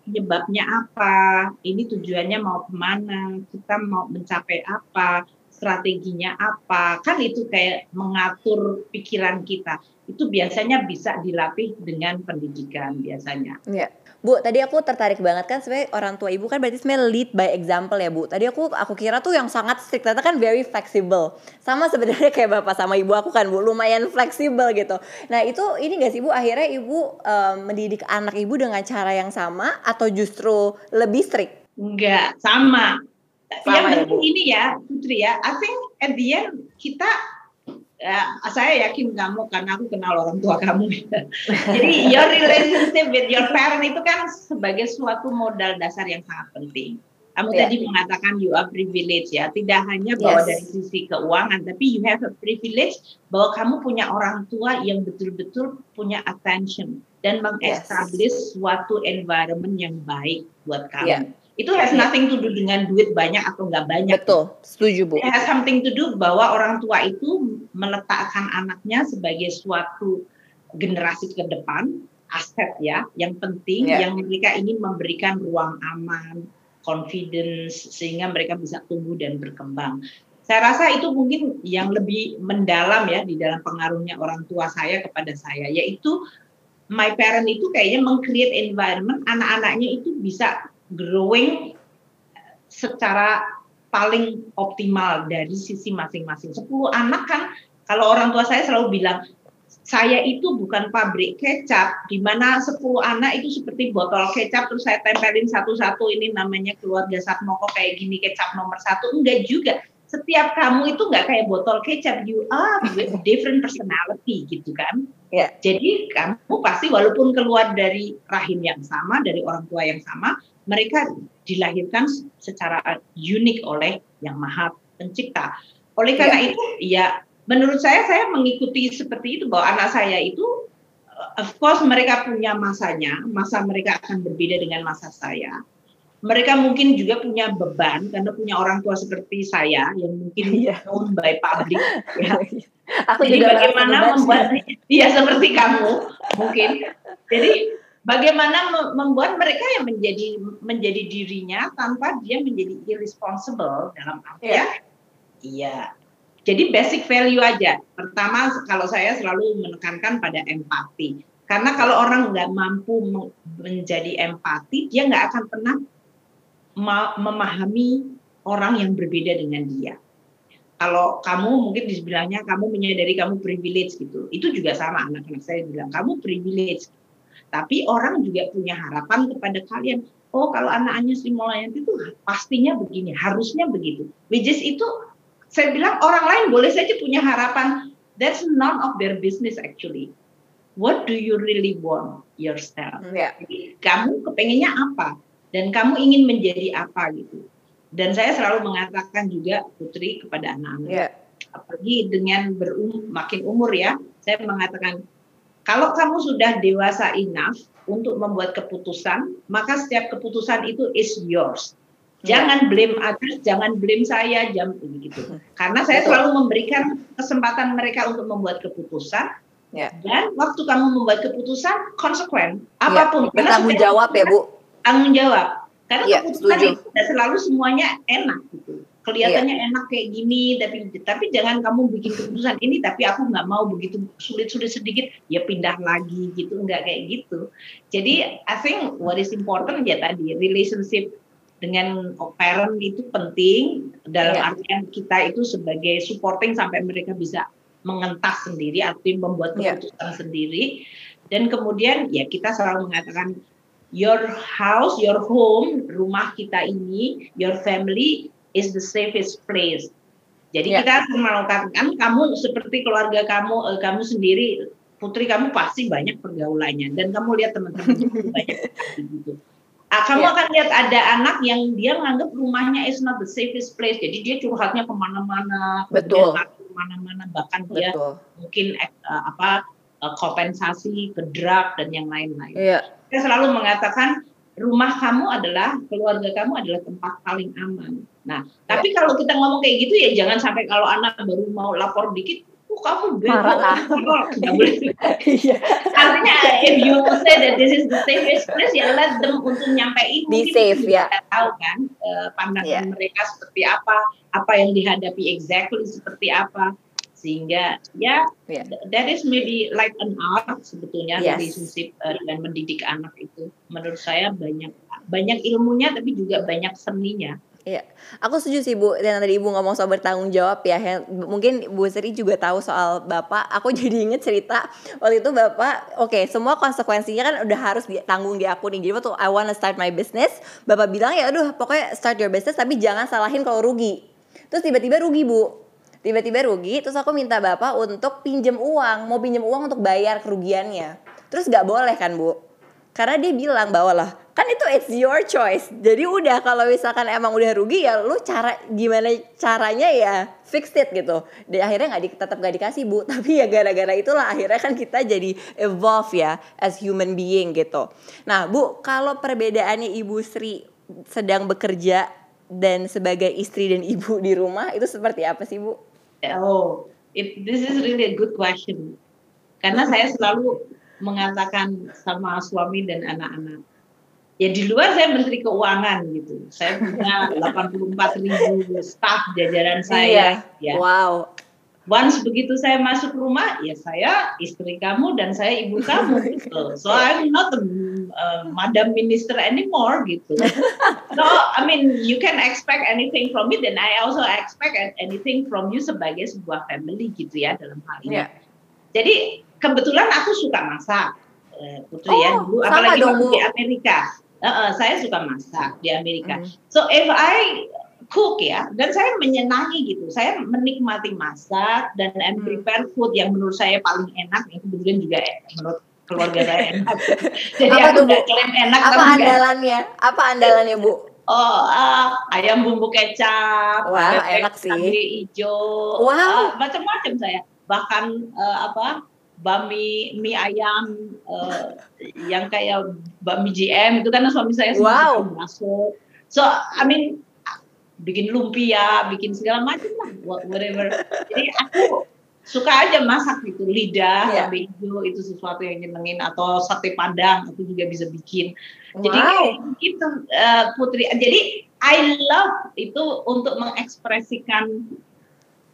penyebabnya apa, ini tujuannya mau ke mana, kita mau mencapai apa, strateginya apa kan itu kayak mengatur pikiran kita itu biasanya bisa dilatih dengan pendidikan biasanya. Ya. Bu, tadi aku tertarik banget kan sebenarnya orang tua ibu kan berarti sebenarnya lead by example ya Bu. Tadi aku aku kira tuh yang sangat strict ternyata kan very flexible. Sama sebenarnya kayak bapak sama ibu aku kan Bu, lumayan fleksibel gitu. Nah, itu ini gak sih Bu akhirnya ibu um, mendidik anak ibu dengan cara yang sama atau justru lebih strict? Enggak, sama yang ya, penting ini ya Putri ya, I think at the end kita ya, saya yakin kamu karena aku kenal orang tua kamu. Jadi your relationship with your parent itu kan sebagai suatu modal dasar yang sangat penting. Kamu yeah. tadi mengatakan you are privilege ya, tidak hanya bahwa yes. dari sisi keuangan, tapi you have a privilege bahwa kamu punya orang tua yang betul-betul punya attention dan mengestablish yes. suatu environment yang baik buat kamu. Yeah itu has nothing to do dengan duit banyak atau nggak banyak. Betul, setuju Bu. It has something to do bahwa orang tua itu meletakkan anaknya sebagai suatu generasi ke depan, aset ya, yang penting, yeah. yang mereka ingin memberikan ruang aman, confidence, sehingga mereka bisa tumbuh dan berkembang. Saya rasa itu mungkin yang lebih mendalam ya di dalam pengaruhnya orang tua saya kepada saya, yaitu my parent itu kayaknya meng-create environment anak-anaknya itu bisa growing secara paling optimal dari sisi masing-masing. 10 anak kan kalau orang tua saya selalu bilang saya itu bukan pabrik kecap di mana 10 anak itu seperti botol kecap terus saya tempelin satu-satu ini namanya keluarga Satmoko kayak gini kecap nomor satu enggak juga setiap kamu itu nggak kayak botol kecap you are with different personality gitu kan yeah. jadi kamu pasti walaupun keluar dari rahim yang sama dari orang tua yang sama mereka dilahirkan secara unik oleh yang maha pencipta oleh karena yeah. itu ya menurut saya saya mengikuti seperti itu bahwa anak saya itu of course mereka punya masanya masa mereka akan berbeda dengan masa saya mereka mungkin juga punya beban karena punya orang tua seperti saya yang mungkin yeah. known by public ya. Aku Jadi juga bagaimana membuat dia seperti kamu mungkin. Jadi bagaimana membuat mereka yang menjadi menjadi dirinya tanpa dia menjadi irresponsible dalam artian yeah. iya. Jadi basic value aja. Pertama kalau saya selalu menekankan pada empati. Karena kalau orang nggak mampu menjadi empati, dia nggak akan pernah memahami orang yang berbeda dengan dia. Kalau kamu mungkin dibilangnya kamu menyadari kamu privilege gitu, itu juga sama anak-anak saya bilang kamu privilege. Tapi orang juga punya harapan kepada kalian. Oh kalau anak-anaknya Sri Mulyani itu pastinya begini, harusnya begitu. Which is itu saya bilang orang lain boleh saja punya harapan. That's none of their business actually. What do you really want yourself? Yeah. kamu kepengennya apa? Dan kamu ingin menjadi apa gitu dan saya selalu mengatakan juga Putri kepada anak-anak, yeah. apalagi dengan berum makin umur ya, saya mengatakan kalau kamu sudah dewasa enough untuk membuat keputusan, maka setiap keputusan itu is yours. Ya. Jangan blame others, jangan blame saya, jam begitu. Karena saya Betul. selalu memberikan kesempatan mereka untuk membuat keputusan. Ya. Dan waktu kamu membuat keputusan, konsekuen ya. apa pun. Ya. Bertanggung jawab ya Bu. Tanggung jawab karena ya, keputusan setuju. itu tidak selalu semuanya enak gitu. Kelihatannya ya. enak kayak gini, tapi tapi jangan kamu bikin keputusan ini, tapi aku nggak mau begitu sulit-sulit sedikit, ya pindah lagi gitu, nggak kayak gitu. Jadi I think what is important ya tadi relationship dengan parent itu penting dalam ya. artian kita itu sebagai supporting sampai mereka bisa mengentas sendiri atau membuat ya. keputusan ya. sendiri dan kemudian ya kita selalu mengatakan your house, your home, rumah kita ini, your family is the safest place. Jadi yeah. kita melakukan kamu seperti keluarga kamu, uh, kamu sendiri, putri kamu pasti banyak pergaulannya dan kamu lihat teman-teman banyak gitu. Ah, kamu yeah. akan lihat ada anak yang dia menganggap rumahnya is not the safest place, jadi dia curhatnya ke mana-mana, betul, ke mana-mana, bahkan dia mungkin uh, apa uh, kompensasi ke drug dan yang lain-lain. Yeah saya selalu mengatakan rumah kamu adalah keluarga kamu adalah tempat paling aman. Nah, tapi ya. kalau kita ngomong kayak gitu ya jangan sampai kalau anak baru mau lapor dikit, oh kamu marah iya. Artinya if you say that this is the safest place, ya let them untuk nyampein. Be safe ya. Tahu kan uh, pandangan yeah. mereka seperti apa, apa yang dihadapi exactly seperti apa sehingga ya yeah. that is maybe like an art sebetulnya yes. relationship uh, dengan mendidik anak itu menurut saya banyak banyak ilmunya tapi juga banyak seninya Iya, aku setuju sih Bu. Dan tadi Ibu ngomong soal bertanggung jawab ya. Mungkin Bu Sri juga tahu soal Bapak. Aku jadi inget cerita waktu itu Bapak, oke, okay, semua konsekuensinya kan udah harus ditanggung di aku nih. Jadi waktu I wanna start my business, Bapak bilang ya, aduh, pokoknya start your business tapi jangan salahin kalau rugi. Terus tiba-tiba rugi Bu tiba-tiba rugi terus aku minta bapak untuk pinjem uang mau pinjem uang untuk bayar kerugiannya. Terus nggak boleh kan bu? Karena dia bilang bahwa lah kan itu it's your choice. Jadi udah kalau misalkan emang udah rugi ya lu cara gimana caranya ya fix it gitu. Dan akhirnya nggak di, tetap nggak dikasih bu. Tapi ya gara-gara itulah akhirnya kan kita jadi evolve ya as human being gitu. Nah bu kalau perbedaannya ibu Sri sedang bekerja dan sebagai istri dan ibu di rumah itu seperti apa sih bu? Oh, it, this is really a good question. Karena saya selalu mengatakan sama suami dan anak-anak, ya di luar saya menteri keuangan gitu. Saya punya 84 ribu staff jajaran saya. Iya. Ya. Wow once begitu saya masuk rumah ya saya istri kamu dan saya ibu kamu gitu. So I'm not a uh, madam minister anymore gitu. So I mean you can expect anything from me then I also expect anything from you sebagai sebuah family gitu ya dalam hal ini. Yeah. jadi kebetulan aku suka masak eh, putri ya, oh, ya dulu apalagi waktu di Amerika. Uh, uh, saya suka masak di Amerika. Mm. so if I cook ya. Dan saya menyenangi gitu. Saya menikmati masak dan and hmm. prepare food yang menurut saya paling enak. Yang kebetulan juga menurut keluarga saya enak. Jadi apa aku nggak klaim enak apa andalannya? Enggak. apa andalannya bu? Oh uh, ayam bumbu kecap wah wow, enak sih. hijau wow. uh, macam-macam saya. Bahkan uh, apa bami mie ayam uh, yang kayak bami GM itu kan suami saya wow. masuk. So I mean bikin lumpia, bikin segala macam lah, whatever. Jadi aku suka aja masak gitu, lidah, yeah. hijau itu sesuatu yang nyenengin atau sate padang aku juga bisa bikin. Wow. Jadi kayak gitu uh, Putri. Jadi I love itu untuk mengekspresikan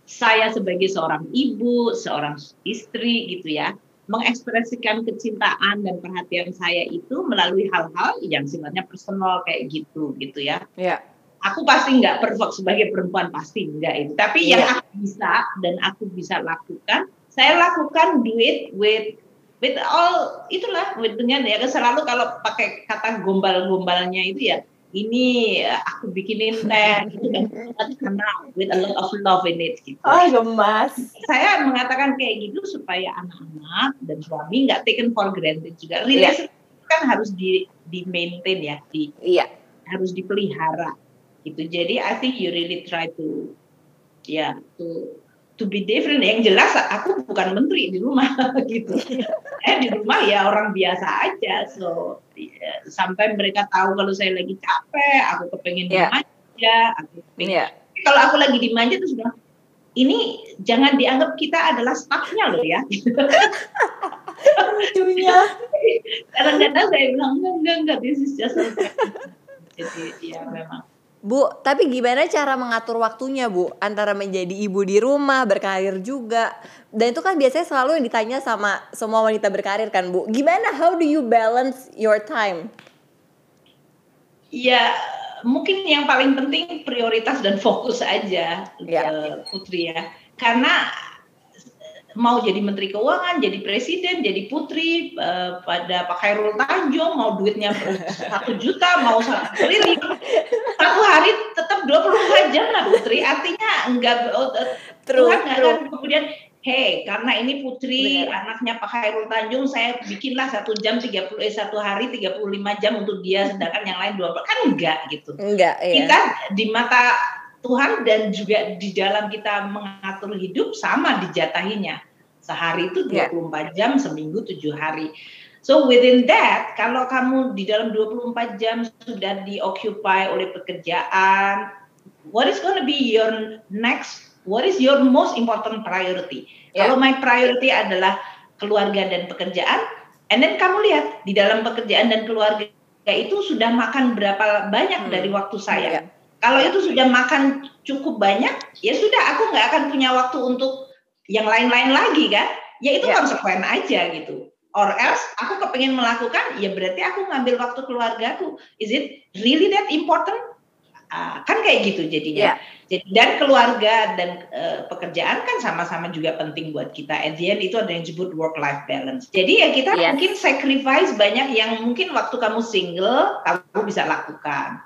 saya sebagai seorang ibu, seorang istri gitu ya. mengekspresikan kecintaan dan perhatian saya itu melalui hal-hal yang sifatnya personal kayak gitu gitu ya. Iya. Aku pasti nggak perfect sebagai perempuan pasti enggak itu. Tapi yeah. yang aku bisa dan aku bisa lakukan, saya lakukan duit with with all itulah with dengan ya selalu kalau pakai kata gombal-gombalnya itu ya ini aku bikinin teh gitu kan karena with a lot of love in it gitu. Oh gemas. Saya mengatakan kayak gitu supaya anak-anak dan suami nggak taken for granted juga. Iya. Relation yeah. kan harus di di maintain ya, di yeah. harus dipelihara gitu. Jadi I think you really try to ya yeah, to to be different. Yang jelas aku bukan menteri di rumah gitu. Eh di rumah ya orang biasa aja. So ya, sampai mereka tahu kalau saya lagi capek aku kepengen yeah. dimanja aku kepengen yeah. kalau aku lagi dimanja terus bilang ini jangan dianggap kita adalah staffnya loh ya. Lucunya. Kadang-kadang saya bilang enggak enggak enggak. This is just jadi ya memang Bu, tapi gimana cara mengatur waktunya, Bu? Antara menjadi ibu di rumah, berkarir juga. Dan itu kan biasanya selalu yang ditanya sama semua wanita berkarir kan, Bu. Gimana how do you balance your time? Ya, mungkin yang paling penting prioritas dan fokus aja, ya. Putri ya. Karena mau jadi menteri keuangan, jadi presiden, jadi putri uh, pada Pak Khairul Tanjung mau duitnya satu juta, mau satu triliun, satu hari tetap 24 jam lah putri. Artinya enggak uh, Tuhan enggak akan kemudian Hei, karena ini putri Benar. anaknya Pak Khairul Tanjung, saya bikinlah satu jam 30 eh satu hari 35 jam untuk dia, sedangkan yang lain 20 kan enggak gitu. Enggak, iya. Kita di mata Tuhan dan juga di dalam kita mengatur hidup sama dijatahinya. Sehari itu 24 yeah. jam, seminggu 7 hari. So within that, kalau kamu di dalam 24 jam sudah dioccupy oleh pekerjaan, what is going to be your next, what is your most important priority? Yeah. Kalau my priority adalah keluarga dan pekerjaan, and then kamu lihat di dalam pekerjaan dan keluarga itu sudah makan berapa banyak hmm. dari waktu saya. Yeah. Kalau itu sudah makan cukup banyak, ya sudah aku nggak akan punya waktu untuk yang lain-lain lagi kan? Ya itu yeah. konsekuen aja gitu. Or else aku kepengen melakukan ya berarti aku ngambil waktu keluargaku. Is it really that important? Uh, kan kayak gitu jadinya. Yeah. jadi dan keluarga dan uh, pekerjaan kan sama-sama juga penting buat kita. At the end itu ada yang disebut work life balance. Jadi ya kita yes. mungkin sacrifice banyak yang mungkin waktu kamu single kamu bisa lakukan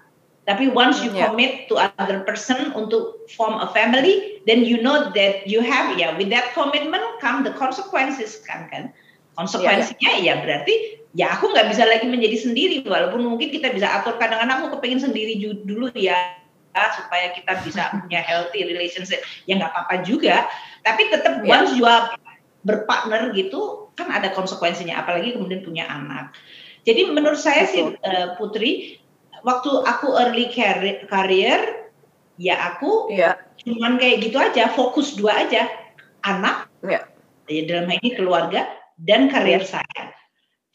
tapi once you yeah. commit to other person untuk form a family, then you know that you have ya yeah, with that commitment come the consequences kan kan. Konsekuensinya yeah, yeah. ya berarti ya aku nggak bisa lagi menjadi sendiri walaupun mungkin kita bisa atur kadang-kadang aku kepingin sendiri dulu ya supaya kita bisa punya healthy relationship ya nggak apa-apa juga tapi tetap yeah. once you are berpartner gitu kan ada konsekuensinya apalagi kemudian punya anak jadi menurut saya Betul. sih uh, Putri waktu aku early career, career ya aku ya. cuman kayak gitu aja, fokus dua aja, anak, ya. ya dalam hal ini keluarga dan karir ya. saya.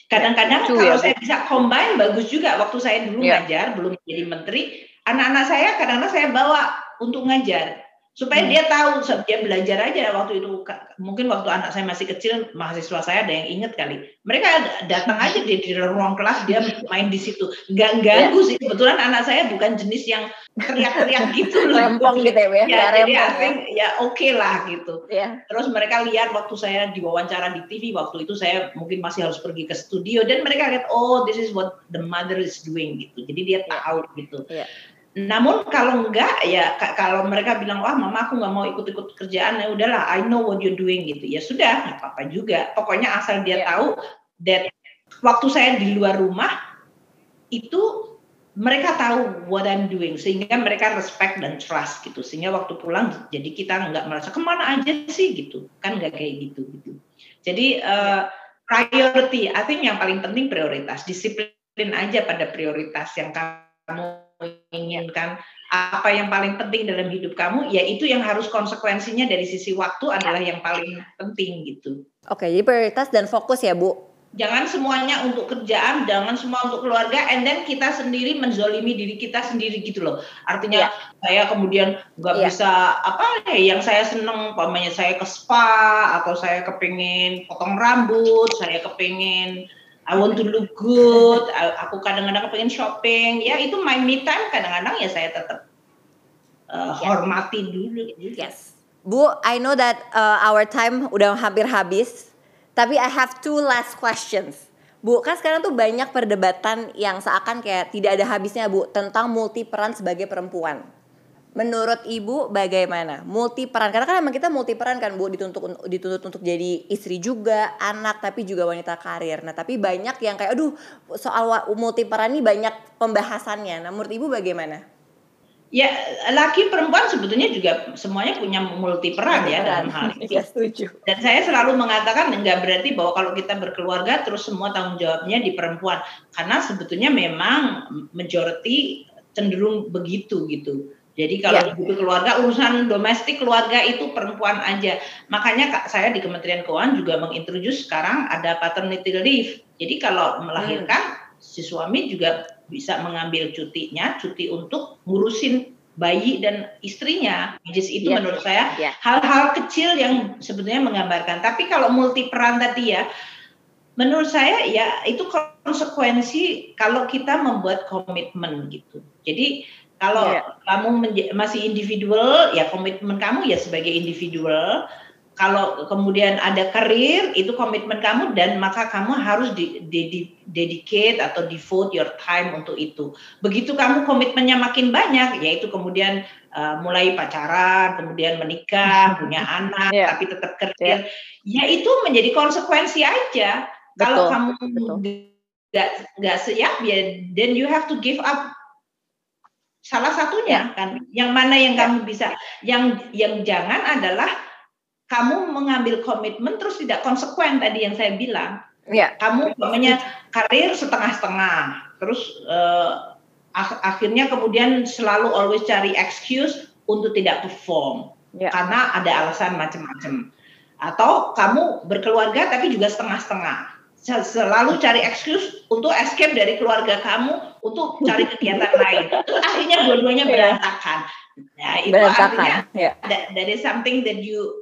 Kadang-kadang kalau ya. saya bisa combine bagus juga. Waktu saya dulu ya. ngajar, belum jadi menteri, anak-anak saya kadang-kadang saya bawa untuk ngajar supaya hmm. dia tahu dia belajar aja waktu itu mungkin waktu anak saya masih kecil mahasiswa saya ada yang inget kali mereka datang aja di, di ruang kelas dia main di situ nggak ganggu ya. sih kebetulan anak saya bukan jenis yang teriak-teriak gitu loh rempong gitu ya ya, ya jadi ya, ya oke okay lah gitu ya. terus mereka lihat waktu saya diwawancara di TV waktu itu saya mungkin masih harus pergi ke studio dan mereka lihat oh this is what the mother is doing gitu jadi dia ya. tahu gitu ya. Namun kalau enggak ya kalau mereka bilang wah mama aku nggak mau ikut-ikut kerjaan ya udahlah I know what you're doing gitu. Ya sudah nggak apa-apa juga. Pokoknya asal dia yeah. tahu that waktu saya di luar rumah itu mereka tahu what I'm doing sehingga mereka respect dan trust gitu. Sehingga waktu pulang jadi kita nggak merasa ke mana aja sih? gitu. Kan nggak kayak gitu gitu. Jadi uh, priority I think yang paling penting prioritas. Disiplin aja pada prioritas yang kamu menginginkan apa yang paling penting dalam hidup kamu, ya itu yang harus konsekuensinya dari sisi waktu adalah yang paling penting gitu. Oke, jadi prioritas dan fokus ya Bu. jangan semuanya untuk kerjaan, jangan semua untuk keluarga, and then kita sendiri menzolimi diri kita sendiri gitu loh. Artinya yeah. saya kemudian nggak yeah. bisa apa ya yang saya seneng, umpamanya saya ke spa atau saya kepingin potong rambut, saya kepingin I want to look good, aku kadang-kadang kepingin shopping, ya itu my me time kadang-kadang ya saya tetap uh, hormati dulu. Yes. Bu, I know that uh, our time udah hampir habis. Tapi I have two last questions. Bu, kan sekarang tuh banyak perdebatan yang seakan kayak tidak ada habisnya Bu tentang multi peran sebagai perempuan. Menurut Ibu bagaimana? Multi peran karena kan emang kita multi peran kan Bu dituntut dituntut untuk jadi istri juga, anak tapi juga wanita karir. Nah, tapi banyak yang kayak aduh soal multi peran ini banyak pembahasannya. Nah, menurut Ibu bagaimana? Ya, laki perempuan sebetulnya juga semuanya punya multi peran ya dalam hal ini. Ya, setuju. Dan saya selalu mengatakan enggak berarti bahwa kalau kita berkeluarga terus semua tanggung jawabnya di perempuan. Karena sebetulnya memang majority cenderung begitu gitu. Jadi kalau ya. begitu keluarga urusan domestik keluarga itu perempuan aja. Makanya saya di Kementerian Keuangan juga mengintroduce sekarang ada paternity leave. Jadi kalau melahirkan hmm. si suami juga bisa mengambil cutinya, cuti untuk ngurusin bayi dan istrinya. Just itu yeah. menurut saya hal hal-hal kecil yang sebetulnya menggambarkan. Tapi kalau multi peran tadi ya, menurut saya ya itu konsekuensi kalau kita membuat komitmen gitu. Jadi kalau yeah. kamu masih individual, ya komitmen kamu ya sebagai individual kalau kemudian ada karir itu komitmen kamu dan maka kamu harus di, di, di, dedicate atau devote your time untuk itu. Begitu kamu komitmennya makin banyak, yaitu kemudian uh, mulai pacaran, kemudian menikah, punya anak, yeah. tapi tetap kerja, yeah. ya itu menjadi konsekuensi aja. Betul, Kalau kamu nggak nggak siap ya, then you have to give up salah satunya yeah. kan. Yang mana yang yeah. kamu bisa, yang yang jangan adalah kamu mengambil komitmen terus tidak konsekuen tadi yang saya bilang. Ya. Kamu namanya karir setengah-setengah. Terus uh, ak akhirnya kemudian selalu always cari excuse untuk tidak perform. Ya. Karena ada alasan macam-macam. Atau kamu berkeluarga tapi juga setengah-setengah. Selalu cari excuse untuk escape dari keluarga kamu untuk cari kegiatan lain. Terus akhirnya dua-duanya iya. berantakan. Nah, itu berantakan. artinya yeah. that, that is something that you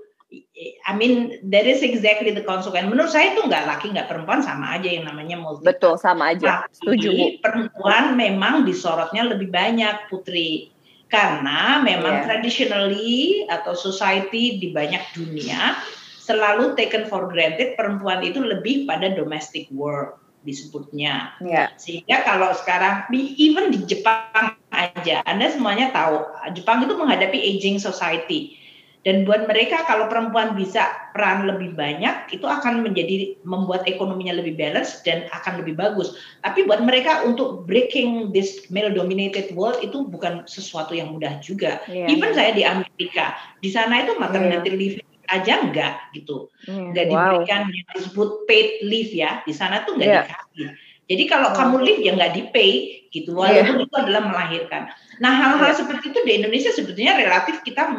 I mean, that is exactly the consequence. Menurut saya itu nggak laki nggak perempuan sama aja yang namanya multi. Betul sama aja. Tapi Setuju. Perempuan memang disorotnya lebih banyak putri karena memang yeah. traditionally atau society di banyak dunia selalu taken for granted perempuan itu lebih pada domestic work disebutnya. Yeah. Sehingga kalau sekarang even di Jepang aja, Anda semuanya tahu Jepang itu menghadapi aging society dan buat mereka kalau perempuan bisa peran lebih banyak itu akan menjadi membuat ekonominya lebih balance dan akan lebih bagus. Tapi buat mereka untuk breaking this male dominated world itu bukan sesuatu yang mudah juga. Yeah. Even saya di Amerika, di sana itu maternity yeah. leave aja enggak gitu. Yeah. Enggak wow. diberikan yang disebut paid leave ya. Di sana tuh enggak yeah. dikasih. Jadi kalau oh. kamu leave ya nggak di pay gitu walaupun yeah. itu adalah melahirkan. Nah hal-hal yeah. seperti itu di Indonesia sebetulnya relatif kita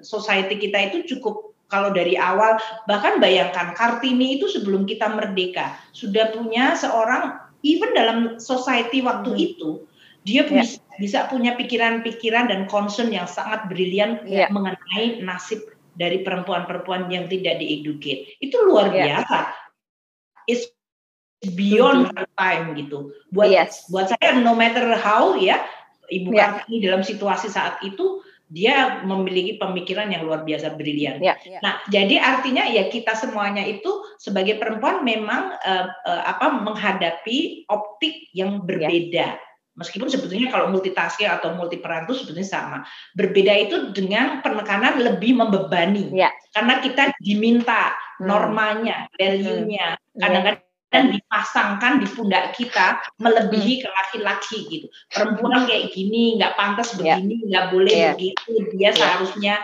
society kita itu cukup kalau dari awal bahkan bayangkan Kartini itu sebelum kita merdeka sudah punya seorang even dalam society waktu hmm. itu dia yeah. bisa, bisa punya pikiran-pikiran dan concern yang sangat brilian yeah. mengenai nasib dari perempuan-perempuan yang tidak dieducate itu luar yeah. biasa it's beyond her time gitu buat yes. buat saya no matter how ya ibu yeah. Kartini dalam situasi saat itu dia memiliki pemikiran yang luar biasa brilian. Ya, ya. Nah, jadi artinya ya kita semuanya itu sebagai perempuan memang uh, uh, apa menghadapi optik yang berbeda. Ya. Meskipun sebetulnya kalau multitasking atau multi peran itu sebetulnya sama. Berbeda itu dengan penekanan lebih membebani. Ya. Karena kita diminta hmm. normanya, value-nya. Hmm. Kadang-kadang dan dipasangkan di pundak kita melebihi hmm. ke laki-laki gitu. Perempuan kayak gini, nggak pantas ya. begini, nggak yeah. boleh yeah. begitu, dia yeah. seharusnya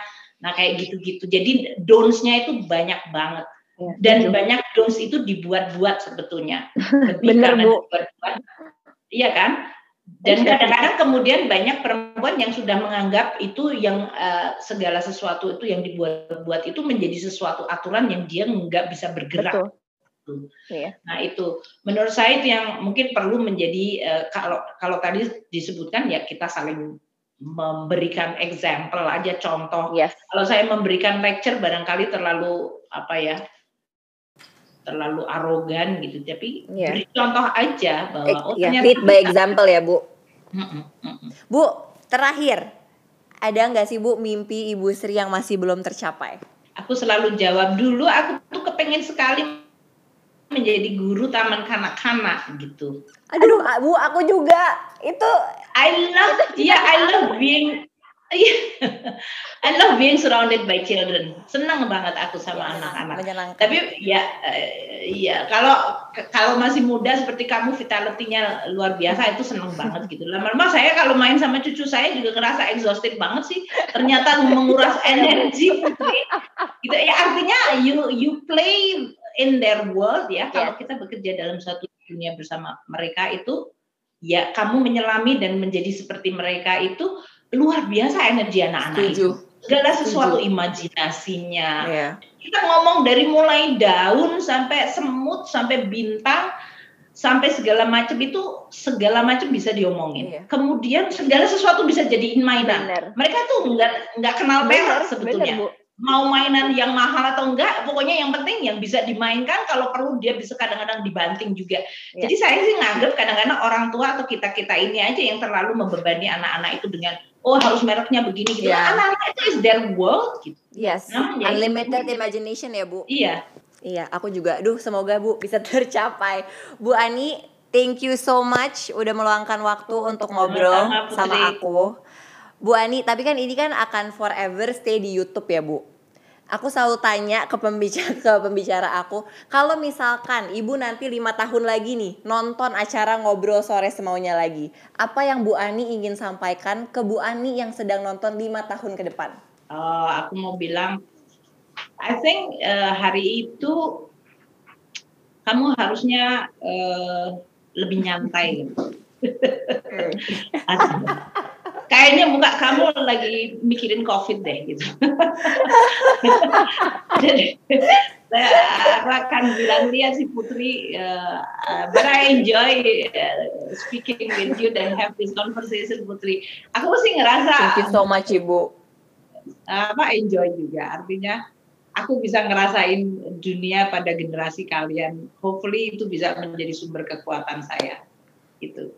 nah kayak gitu-gitu. Jadi dons-nya itu banyak banget. Yeah. Dan yeah. banyak dons itu dibuat-buat sebetulnya. Benar Bu. Iya kan? Dan iya. kadang-kadang kemudian banyak perempuan yang sudah menganggap itu yang uh, segala sesuatu itu yang dibuat-buat itu menjadi sesuatu aturan yang dia nggak bisa bergerak. Betul gitu. Yeah. Nah itu menurut saya itu yang mungkin perlu menjadi uh, kalau kalau tadi disebutkan ya kita saling memberikan example aja contoh. Yes. Kalau saya memberikan lecture barangkali terlalu apa ya terlalu arogan gitu. Tapi yeah. beri contoh aja bahwa oh yeah, lead by example ya bu. Bu terakhir. Ada nggak sih bu mimpi ibu Sri yang masih belum tercapai? Aku selalu jawab dulu aku tuh kepengen sekali menjadi guru taman kanak-kanak gitu. Aduh bu aku juga. Itu I love yeah I love being. I love being surrounded by children. Senang banget aku sama anak-anak. Ya, Tapi ya, uh, ya kalau kalau masih muda seperti kamu vitality-nya luar biasa itu senang banget gitu. Lama-lama saya kalau main sama cucu saya juga ngerasa exhausted banget sih. Ternyata menguras energi. gitu ya artinya you you play in their world ya. Kalau kita bekerja dalam satu dunia bersama mereka itu ya kamu menyelami dan menjadi seperti mereka itu luar biasa energi anak-anak itu. Segala sesuatu Setuju. imajinasinya. Yeah. Kita ngomong dari mulai daun sampai semut sampai bintang sampai segala macam itu segala macam bisa diomongin. Iya. Kemudian segala sesuatu bisa jadiin mainan. Bener. Mereka tuh nggak nggak kenal perak sebetulnya. Bener, mau mainan yang mahal atau enggak, pokoknya yang penting yang bisa dimainkan kalau perlu dia bisa kadang-kadang dibanting juga. Ya. Jadi saya sih nganggap kadang-kadang orang tua atau kita-kita ini aja yang terlalu membebani anak-anak itu dengan oh harus mereknya begini gitu. Ya. Anak-anak itu is their world gitu. Yes. Nah, Unlimited ya. imagination ya, Bu. Iya. Iya, aku juga. Duh, semoga Bu bisa tercapai. Bu Ani, thank you so much udah meluangkan waktu untuk ngobrol sama aku. Bu Ani, tapi kan ini kan akan forever stay di YouTube ya, Bu aku selalu tanya ke pembicara ke pembicara aku kalau misalkan ibu nanti lima tahun lagi nih nonton acara ngobrol sore semaunya lagi apa yang Bu Ani ingin sampaikan ke Bu Ani yang sedang nonton lima tahun ke depan uh, aku mau bilang I think uh, hari itu kamu harusnya uh, lebih nyantai. kayaknya muka kamu lagi mikirin covid deh gitu. Jadi saya akan bilang dia si Putri, uh, uh, but I enjoy uh, speaking with you dan have this conversation Putri. Aku sih ngerasa. Thank you so much Ibu. Apa enjoy juga artinya aku bisa ngerasain dunia pada generasi kalian. Hopefully itu bisa menjadi sumber kekuatan saya. Gitu.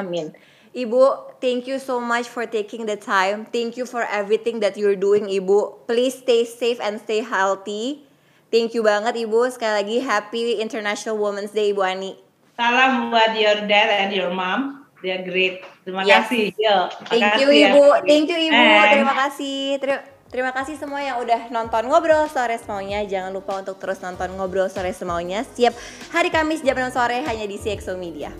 Amin. Ibu, thank you so much for taking the time. Thank you for everything that you're doing, Ibu. Please stay safe and stay healthy. Thank you banget, Ibu. Sekali lagi, Happy International Women's Day, Ibu Ani. Salam buat your dad and your mom. They are great. Terima yes. kasih. Yo, Thank you, ya. Ibu. Thank you, Ibu. Terima kasih. Terima Terima kasih semua yang udah nonton Ngobrol Sore Semaunya. Jangan lupa untuk terus nonton Ngobrol Sore Semaunya setiap hari Kamis jam 6 sore hanya di CXO Media.